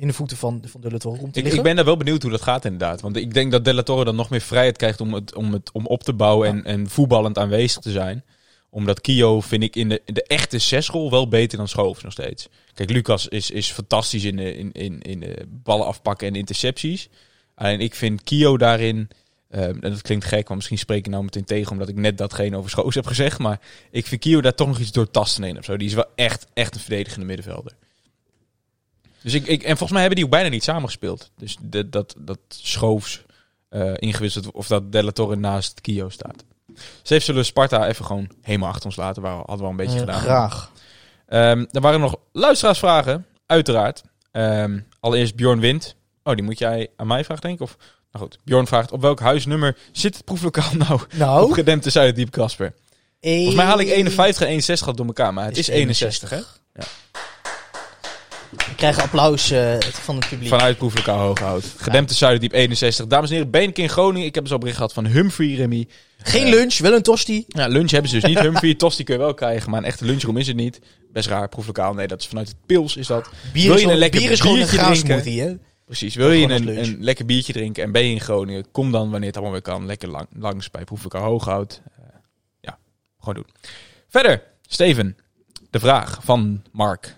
in de voeten van, van Dulla toch komt te Ik, liggen. ik ben daar wel benieuwd hoe dat gaat inderdaad. Want ik denk dat Della Torre dan nog meer vrijheid krijgt om, het, om, het, om op te bouwen en, en voetballend aanwezig te zijn. Omdat Kio vind ik in de, in de echte zesrol wel beter dan Schoofs nog steeds. Kijk, Lucas is, is fantastisch in de, in, in, in de ballen afpakken en intercepties. Alleen ik vind Kio daarin... eh, en dat klinkt gek, want misschien spreek ik nou meteen tegen... omdat ik net datgene over Schoofs heb gezegd. Maar ik vind Kio daar toch nog iets doortasten in of zo. Die is wel echt, echt een verdedigende middenvelder. Dus ik, ik, en volgens mij hebben die ook bijna niet samengespeeld. Dus de, dat, dat Schoofs eh, ingewisseld of dat Della Torre naast Kio staat. Ze zullen we Sparta even gewoon helemaal achter ons laten. Waar, hadden we al een beetje gedaan. Graag. Ehm, er waren nog luisteraarsvragen, uiteraard. Ehm, allereerst Bjorn Wind. Oh, die moet jij aan mij vragen, denk ik? Of, nou goed, Bjorn vraagt, op welk huisnummer zit het proeflokaal nou Nou, gedempte Zuiderdiep Kasper? Volgens mij haal ik 51 en 61 al door elkaar, maar het is 61, hè? We krijgen applaus eh, van het publiek. Vanuit proeflokaal Hooghout. Gedempte Zuiderdiep 61. Dames en heren, ben ik in Groningen. Ik heb dus al bericht gehad van Humphrey Remy. Geen lunch, wel een tosti. Ja, lunch hebben ze dus niet. Humphrey, tosti kun je wel krijgen, maar een echte lunchroom is het niet. Best raar, proeflokaal. Nee, dat is vanuit het Pils is dat. Bier Wil is, je gewoon- een lekker bier is gewoon een hè? Precies. Wil je een, lekker biertje drinken en ben je in Groningen, kom dan wanneer het allemaal weer kan. Lekker lang, langs bij Proeflokaal Hooghout. Eh, ja, gewoon doen. Verder, Steven. De vraag van Mark.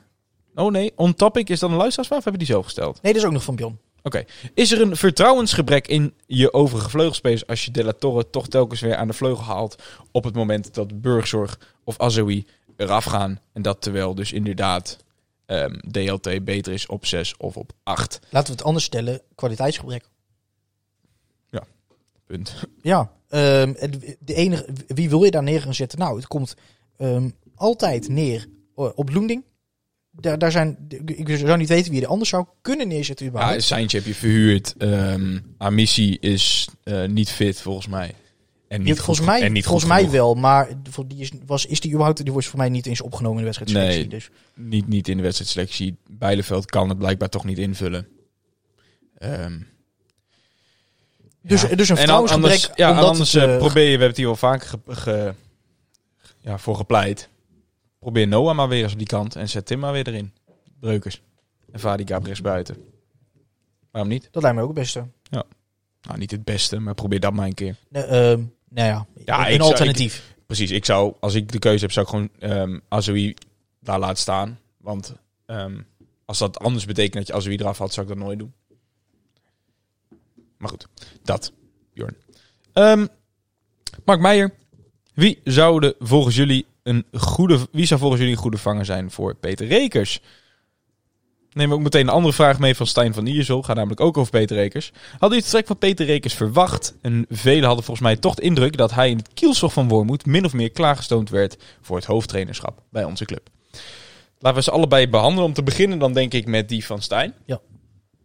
Oh nee, on topic is dat een luisteraarsvraag of heb je die zelf gesteld? Nee, dat is ook nog van Bjorn. Oké. Is er een vertrouwensgebrek in je overige vleugelspelers als je De La Torre toch telkens weer aan de vleugel haalt op het moment dat Burgzorg of Azoui eraf gaan? En dat terwijl dus inderdaad ehm, DLT beter is op 6 of op 8. Laten we het anders stellen. Kwaliteitsgebrek. Punt. Ja. ehm, de enige, wie wil je daar neer gaan zetten? Nou, het komt ehm, altijd neer eh, op Loending. Daar, daar zijn, ik zou niet weten wie je er anders zou kunnen neerzetten Ja, überhaupt. Seintje heb je verhuurd. Amici is eh, niet fit volgens mij. En niet goed, volgens mij, en niet volgens mij wel, maar die is, was, is die überhaupt, die was voor mij niet eens opgenomen in de wedstrijdselectie. Nee. Dus Niet, niet in de wedstrijdselectie. Bijleveld kan het blijkbaar toch niet invullen. Ehm, Dus, ja. dus een En vertrouwensgebrek. anders, ja, anders het, eh, eh, probeer je, we hebben het hier wel vaker ge- ge- ja, voor gepleit. Probeer Noah maar weer eens op die kant en zet Tim maar weer erin. Breukers. En Vadi Gabriels buiten. Waarom niet? Dat lijkt me ook het beste. Nou, niet het beste, maar probeer dat maar een keer. Nee, ehm, nou ja, Ja, een zou- alternatief. Precies, ik zou, als ik de keuze heb, zou ik gewoon Azoui daar laten staan. Want ehm, als dat anders betekent dat je Azoui eraf had, zou ik dat nooit doen. Maar goed, dat, Bjorn. Ehm, Mark Meijer, wie zouden volgens jullie een goede, wie zou volgens jullie een goede vanger zijn voor Peter Rekers? Neem ook meteen een andere vraag mee van Stijn van Iersel. Gaat namelijk ook over Peter Rekers. Hadden jullie het trek van Peter Rekers verwacht? En velen hadden volgens mij toch de indruk dat hij in het kielzog van Wormoed min of meer klaargestoomd werd voor het hoofdtrainerschap bij onze club. Laten we ze allebei behandelen. Om te beginnen dan denk ik met die van Stijn. Ja.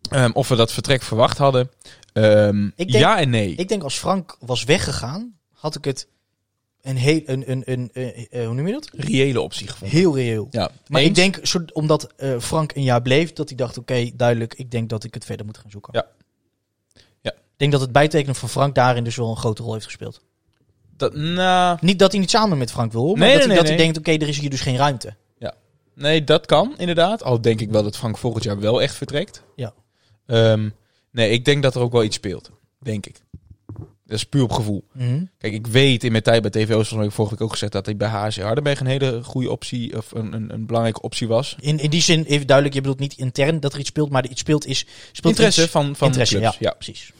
Ehm, of we dat vertrek verwacht hadden. Ik denk- ja en nee. Ik denk als Frank was weggegaan, had ik het een heel, een, een, een, een- eh, hoe noem je dat? Reële optie gevonden. Heel reëel. Ja, Maar eens. ik denk, omdat eh, Frank een jaar bleef, dat hij dacht, oké, duidelijk, ik denk dat ik het verder moet gaan zoeken. Ja. Ja. Ik denk dat het bijtekenen van Frank daarin dus wel een grote rol heeft gespeeld. Dat, nou, Niet dat hij niet samen met Frank wil, maar Nee, dat, nee, hij, nee, dat hij denkt, oké, er is hier dus geen ruimte. Nee, dat kan inderdaad. Al denk ik wel dat Frank volgend jaar wel echt vertrekt. Ja. Ehm, nee, ik denk dat er ook wel iets speelt. Denk ik. Dat is puur op gevoel. Mhm. Kijk, ik weet in mijn tijd bij TVO's, zoals ik vorige week ook gezegd, dat hij bij HC Hardenberg een hele goede optie, of een, een, een belangrijke optie was. In, in die zin, even duidelijk, je bedoelt niet intern dat er iets speelt, maar er iets speelt is... Speelt Interesse iets- van, van interesse, clubs. ja, Ja. precies.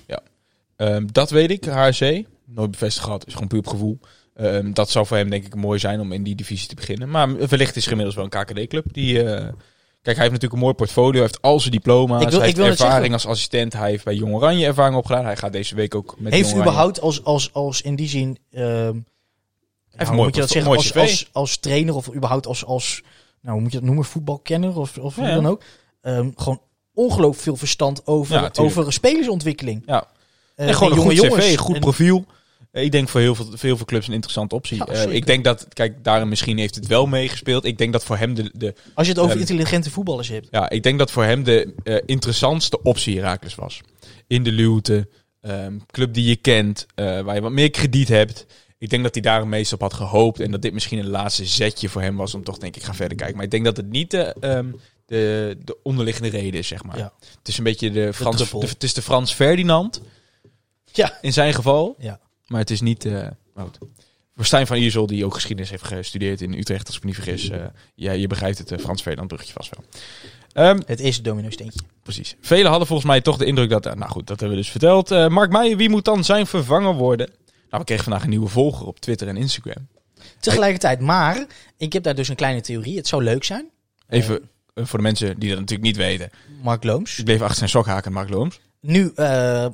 Ehm, dat weet ik, HC. Nooit bevestigd gehad, is gewoon puur op gevoel. Ehm, dat zou voor hem denk ik mooi zijn om in die divisie te beginnen. Maar wellicht is er inmiddels wel een KKD-club die... eh, Kijk, hij heeft natuurlijk een mooi portfolio. Hij heeft al zijn diploma's. Ik wil- hij ik heeft wil ervaring als assistent. Hij heeft bij Jong Oranje ervaring opgedaan. Hij gaat deze week ook met Heeft Jong Oranje. überhaupt als, als, als in die zin... Even hoe mooi, moet je dat zeggen? Als, als, als trainer of überhaupt als, als nou, hoe moet je dat noemen? Voetbalkenner of, of Ja, hoe dan ook. Ehm, gewoon ongelooflijk veel verstand over, Ja, over spelersontwikkeling. Ja. Eh, en gewoon een jonge goed jongens. cv, goed profiel. Ik denk voor heel veel, voor heel veel clubs een interessante optie. Ja, Eh, ik denk dat, kijk, daarin misschien heeft het wel meegespeeld. Ik denk dat voor hem de, de, Als je het over Ehm, intelligente voetballers hebt. ja, ik denk dat voor hem de eh, interessantste optie Herakles was. In de luwte, ehm, club die je kent, eh, waar je wat meer krediet hebt. Ik denk dat hij daar meest op had gehoopt. En dat dit misschien een laatste zetje voor hem was om toch, denk ik, ik ga verder kijken. Maar ik denk dat het niet de, ehm, de, de onderliggende reden is, zeg maar. Ja. Het is een beetje de Frans, druppel. de, het is de Frans Ferdinand Ja. in zijn geval. Ja. Maar het is niet... goed. Voor Stijn van Iersel, die ook geschiedenis heeft gestudeerd in Utrecht, als ik me niet vergis. eh ja, je begrijpt het eh, Frans Ferdinand bruggetje vast wel. Ehm, Het is het domino steentje. precies. Velen hadden volgens mij toch de indruk dat... nou goed, dat hebben we dus verteld. Mark Meijer, wie moet dan zijn vervanger worden? Nou, we kregen vandaag een nieuwe volger op Twitter en Instagram. Tegelijkertijd, maar ik heb daar dus een kleine theorie. Het zou leuk zijn. Even voor de mensen die dat natuurlijk niet weten. Mark Looms. Ik bleef achter zijn sok haken, Mark Looms. Nu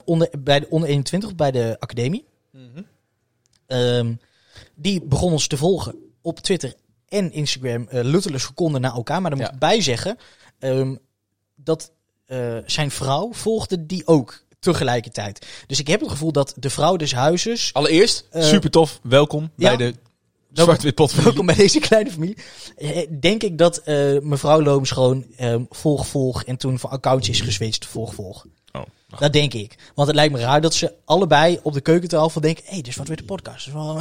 onder, bij de onder 21 bij de academie. Ehm, die begon ons te volgen op Twitter en Instagram eh luttele seconden na elkaar. Maar daar moet ik bij zeggen ehm, dat eh, zijn vrouw volgde die ook tegelijkertijd. Dus ik heb het gevoel dat de vrouw des huizes... Allereerst, Eh, super tof. Welkom bij de Zwart-Wit Pot Welkom bij deze kleine familie. Denk ik dat mevrouw Looms gewoon ehm, volg volg en toen van accountje is geswitcht volg volg. Dat denk ik. Want het lijkt me raar dat ze allebei op de keukentafel denken... hé, hey, dit is wat weer de podcast. Dat is wel,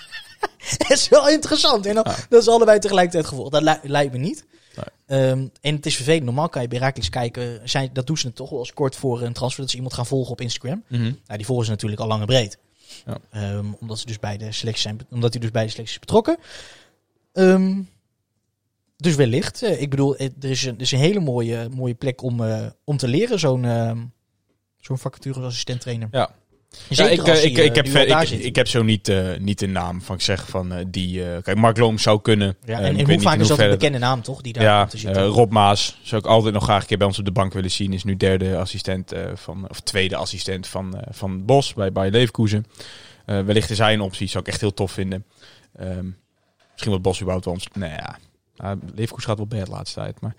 dat is wel interessant. En dan, Ja. dat is allebei tegelijkertijd gevolgd. Dat li- lijkt me niet. Nee. Ehm, en het is vervelend. Normaal kan je bij Herakles kijken. Zijn, dat doen ze toch wel eens kort voor een transfer. Dat ze iemand gaan volgen op Instagram. Mhm. Nou, die volgen ze natuurlijk al lang en breed. Ja. Ehm, omdat, ze dus bij de selectie zijn, omdat hij dus bij de selectie is betrokken. Ehm, dus wellicht. eh, ik bedoel, er is een, er is een hele mooie, mooie plek om, eh, om te leren. Zo'n zo'n vacature als assistent trainer. Ja. Zeker ja, ik, als eh, ik, eh, ik, heb daar ik, heb zo niet, eh, niet een naam van ik zeg van eh, die. eh, kijk, Mark Loom zou kunnen. ja, Eh, en hoe vaak is dat een bekende naam, toch? Die daar Ja, te zitten. eh, Rob Maas zou ik altijd nog graag een keer bij ons op de bank willen zien. Is nu derde assistent eh, van, of tweede assistent van, eh, van Bos bij Bayer Leverkusen. Eh, wellicht is hij een optie, zou ik echt heel tof vinden. Ehm, misschien wat Bos überhaupt wel. ons- Nee, ja. Leverkusen gaat wel bij de laatste tijd. Maar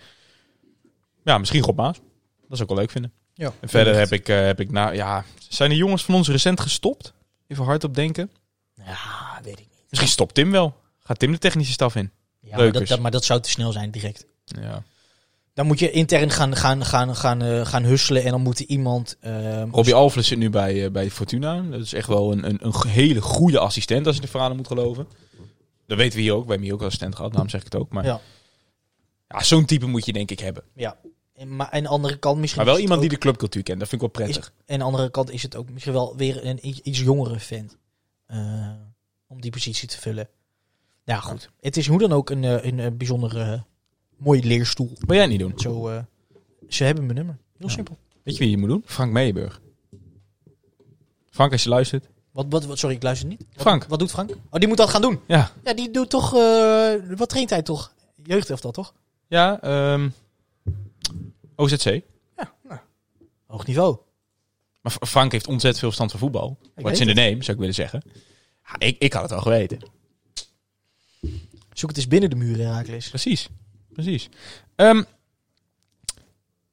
ja, misschien Rob Maas. Dat zou ik wel leuk vinden. Ja, En verder heb ik, eh, heb ik na, ja, zijn de jongens van ons recent gestopt? Even hardop denken. Ja, weet ik niet. Misschien stopt Tim wel. Gaat Tim de technische staf in? Ja, maar, dat, Leukers. dat, maar dat zou te snel zijn, direct. Ja. Dan moet je intern gaan, gaan, gaan, gaan, eh, gaan husselen. En dan moet er iemand... ehm, Robbie Alves zit nu bij, eh, bij Fortuna. Dat is echt wel een, een, een hele goede assistent als je de verhalen moet geloven. Dat weten we hier ook. We hebben hier ook assistent gehad, daarom zeg ik het ook. Maar ja. Ja. zo'n type moet je denk ik hebben. Ja. En, maar aan de andere kant misschien... Maar wel iemand die de clubcultuur kent. Dat vind ik wel is, prettig. En aan de andere kant is het ook misschien wel weer een iets, iets jongere vent. eh, om die positie te vullen. Ja, goed. Het is hoe dan ook een, eh, een, eh, bijzondere mooie leerstoel. Wil jij niet doen? Zo, ze hebben mijn nummer. Heel Ja. simpel. Weet je wie je moet doen? Frank Meijenburg. Frank, als je luistert. Wat, wat, wat, sorry, ik luister niet. Wat, Frank. Wat doet Frank? Oh, die moet dat gaan doen. Ja. Ja, die doet toch... wat traint hij toch? Jeugdelftal, toch? Ja, ehm OZC. Ja, nou. Hoog niveau. Maar Frank heeft ontzettend veel verstand van voetbal. Wat is in de name, zou ik willen zeggen. Ja, ik, ik had het al geweten. Zoek het eens binnen de muren, Herakles. Precies. Precies. Ehm,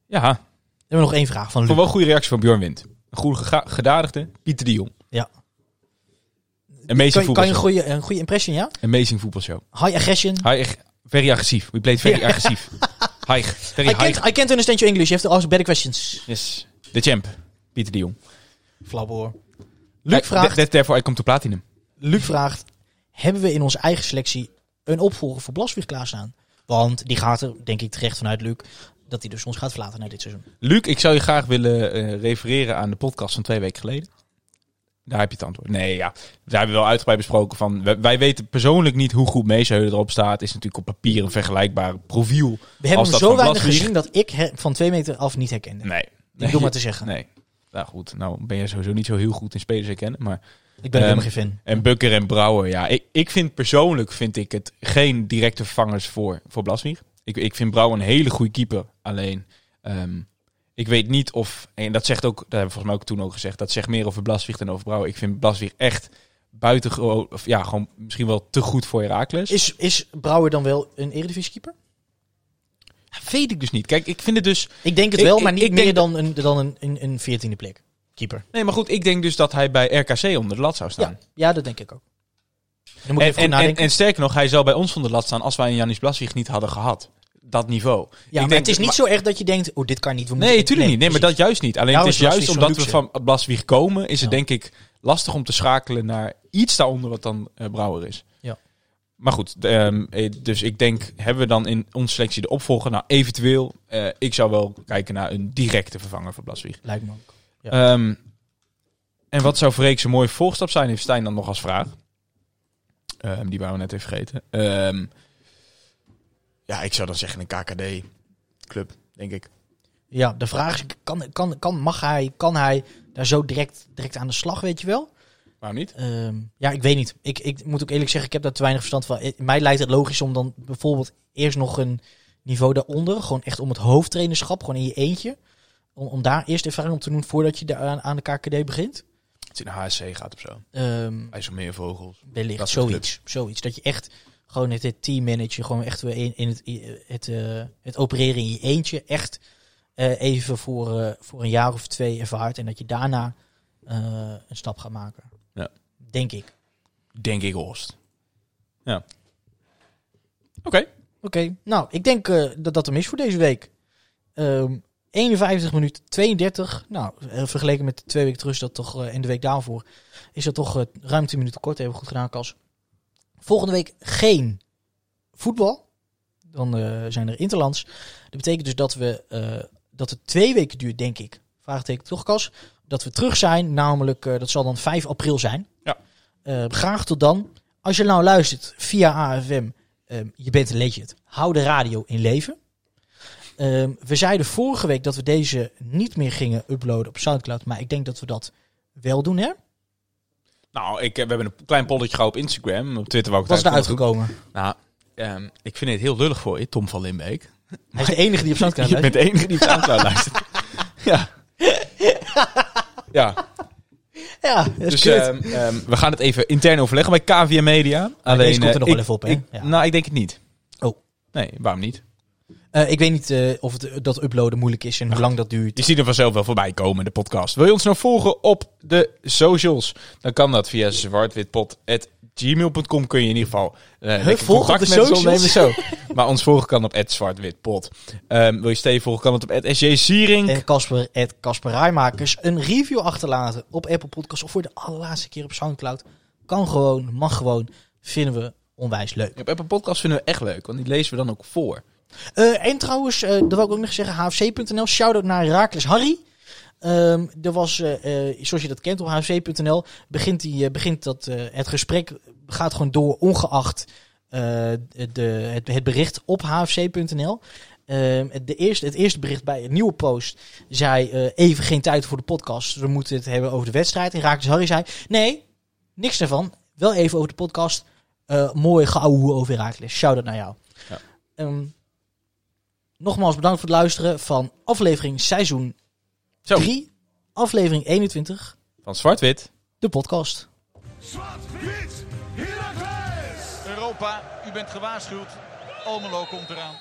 ja, We hebben nog één vraag van Luc. wel een goede reactie van Bjorn Wind. Een goede gedadigde, Pieter de Jong. Ja. Amazing Kan, kan je een goede, een goede impression, ja? Amazing voetbalshow. High aggression. Very agressief. We played very agressief. High. Very I high. can't, I can't understand your English. You have to ask better questions. Yes. De champ. Pieter de Jong. Hoor. Luc vraagt, that- therefore I come to platinum. Luc vraagt, hebben we in onze eigen selectie een opvolger voor Blaswig klaarstaan? Want die gaat er, denk ik terecht vanuit Luc, dat hij dus ons gaat verlaten na dit seizoen. Luc, ik zou je graag willen eh, refereren aan de podcast van twee weken geleden. Daar heb je het antwoord. Nee, ja. Daar hebben we wel uitgebreid besproken van. Wij, wij weten persoonlijk niet hoe goed Meesheulen erop staat. Is natuurlijk op papier een vergelijkbaar profiel. We hebben hem zo weinig gezien dat ik van twee meter af niet herkende. Nee. Ik bedoel maar te zeggen. Nee. Nou goed, nou ben je sowieso niet zo heel goed in spelers herkennen. Maar Ik ben Ehm, helemaal geen fan. En Bukker en Brouwer, ja. Ik, ik vind persoonlijk vind ik het geen directe vervangers voor, voor Blaswieg. Ik, ik vind Brouwer een hele goede keeper. Alleen, ehm, ik weet niet of... En dat zegt ook, dat hebben we volgens mij ook toen ook gezegd... dat zegt meer over Blaswieg dan over Brouwer. Ik vind Blaswieg echt buitengewoon, of ja, gewoon misschien wel te goed voor Heracles. Is, is Brouwer dan wel een eredivisiekeeper? Weet ik dus niet. Kijk, ik vind het dus... Ik denk het Ik- wel, maar niet ik meer denk dan een, dan een, een, een 14e plek. Keeper. Nee, maar goed, ik denk dus dat hij bij RKC onder de lat zou staan. Ja, ja, dat denk ik ook. Dan moet En, ik even goed en, en, sterker nog, hij zou bij ons onder de lat staan als wij een Janis Blaswig niet hadden gehad. Dat niveau. ja, ik maar denk het is niet zo erg dat je denkt, oh, dit kan niet. We Nee, tuurlijk niet. Nee, maar dat juist niet. Alleen Nou het is juist omdat we van Blaswig komen, is het Ja. denk ik lastig om te schakelen naar iets daaronder wat dan eh, Brouwer is. Ja. Maar goed, de, ehm, eh, dus ik denk, hebben we dan in onze selectie de opvolger? Nou, eventueel, eh, ik zou wel kijken naar een directe vervanger voor Blaswig. Lijkt me ook. Ja. Ehm, en wat zou Freek een mooie volgstap zijn, heeft Stijn dan nog als vraag. Ehm, die waren we net even vergeten. Ehm, ja, ik zou dan zeggen een KKD-club, denk ik. Ja, de vraag is, kan, kan, kan, mag hij, kan hij daar zo direct, direct aan de slag, weet je wel? Waarom niet? Ehm, ja, ik weet niet. Ik, ik moet ook eerlijk zeggen, ik heb daar te weinig verstand van. Mij lijkt het logisch om dan bijvoorbeeld eerst nog een niveau daaronder, gewoon echt om het hoofdtrainerschap, gewoon in je eentje, om, om daar eerst ervaring op te doen voordat je daar aan, aan de KKD begint. Dat hij naar HSC gaat of zo. Ehm Bij zo'n meer vogels. wellicht zoiets, zoiets. Dat je echt gewoon het, het team manager, gewoon echt weer in, in het, het, eh, het opereren in je eentje, echt eh, even voor, eh, voor een jaar of twee ervaart en dat je daarna eh, een stap gaat maken. Ja. Denk ik. Denk ik Horst. Ja. Oké. Oké, nou, ik denk eh, dat dat hem is voor deze week. Ehm 51 minuten 32. Nou, vergeleken met de twee weken terug is dat toch, en de week daarvoor, is dat toch ruim 10 minuten kort. Hebben we goed gedaan, Kas. Volgende week geen voetbal. Dan eh, zijn er interlands. Dat betekent dus dat we eh, dat het twee weken duurt, denk ik. Vraagteken toch, Kas? Dat we terug zijn, namelijk eh, dat zal dan 5 april zijn. Ja. Graag tot dan. Als je nou luistert via AFM, ehm, je bent een legend. Hou de radio in leven. Ehm, we zeiden vorige week dat we deze niet meer gingen uploaden op Soundcloud, maar ik denk dat we dat wel doen, hè? Nou, ik, eh, we hebben een klein polletje gehad op Instagram. Op Twitter is het er ook uitgekomen? Nou, ehm, ik vind het heel lullig voor je, Tom van Limbeek. Hij is de enige die op Soundcloud Je bent luistert. de enige die op Soundcloud luistert. ja. ja, Ja, dus ehm, ehm, we gaan het even intern overleggen bij KVM Media. Alleen, deze komt er eh, nog ik- wel even op, hè? ik- Ja. Nou, ik denk het niet. Oh. Nee, waarom niet? Eh, ik weet niet eh, of het, dat uploaden moeilijk is en hoe lang dat duurt. Je ziet er vanzelf wel voorbij komen, de podcast. Wil je ons nou volgen op de socials? Dan kan dat via zwartwitpot.gmail.com kun je in ieder geval uh, lekker volg op contact de met ons socials? opnemen. Zo. Maar ons volgen kan op zwartwitpot. Ehm, wil je Steve volgen, kan het op SJ Sierink. En Casper, Casper Rijmakers, een review achterlaten op Apple Podcasts of voor de allerlaatste keer op Soundcloud. Kan gewoon, mag gewoon, vinden we onwijs leuk. Op Apple Podcast vinden we echt leuk, want die lezen we dan ook voor. Eh, en trouwens, eh dat wil ik ook nog zeggen, hfc.nl, shout-out naar Herakles Harry. Ehm, er was, eh, eh, zoals je dat kent op hfc.nl, begint, die, eh, begint dat, eh, het gesprek gaat gewoon door ongeacht eh, de, het, het bericht op hfc.nl. Ehm, het, de eerste, het eerste bericht bij een nieuwe post zei eh, even geen tijd voor de podcast. We moeten het hebben over de wedstrijd. En Herakles Harry zei, nee, niks daarvan. Wel even over de podcast. Eh mooi geouwe over Herakles. Shout-out naar jou. Ja. Ehm, nogmaals bedankt voor het luisteren van aflevering seizoen Zo, 3, aflevering 21, van zwart-wit. de podcast. Zwart-wit! Europa, u bent gewaarschuwd. Almelo komt eraan.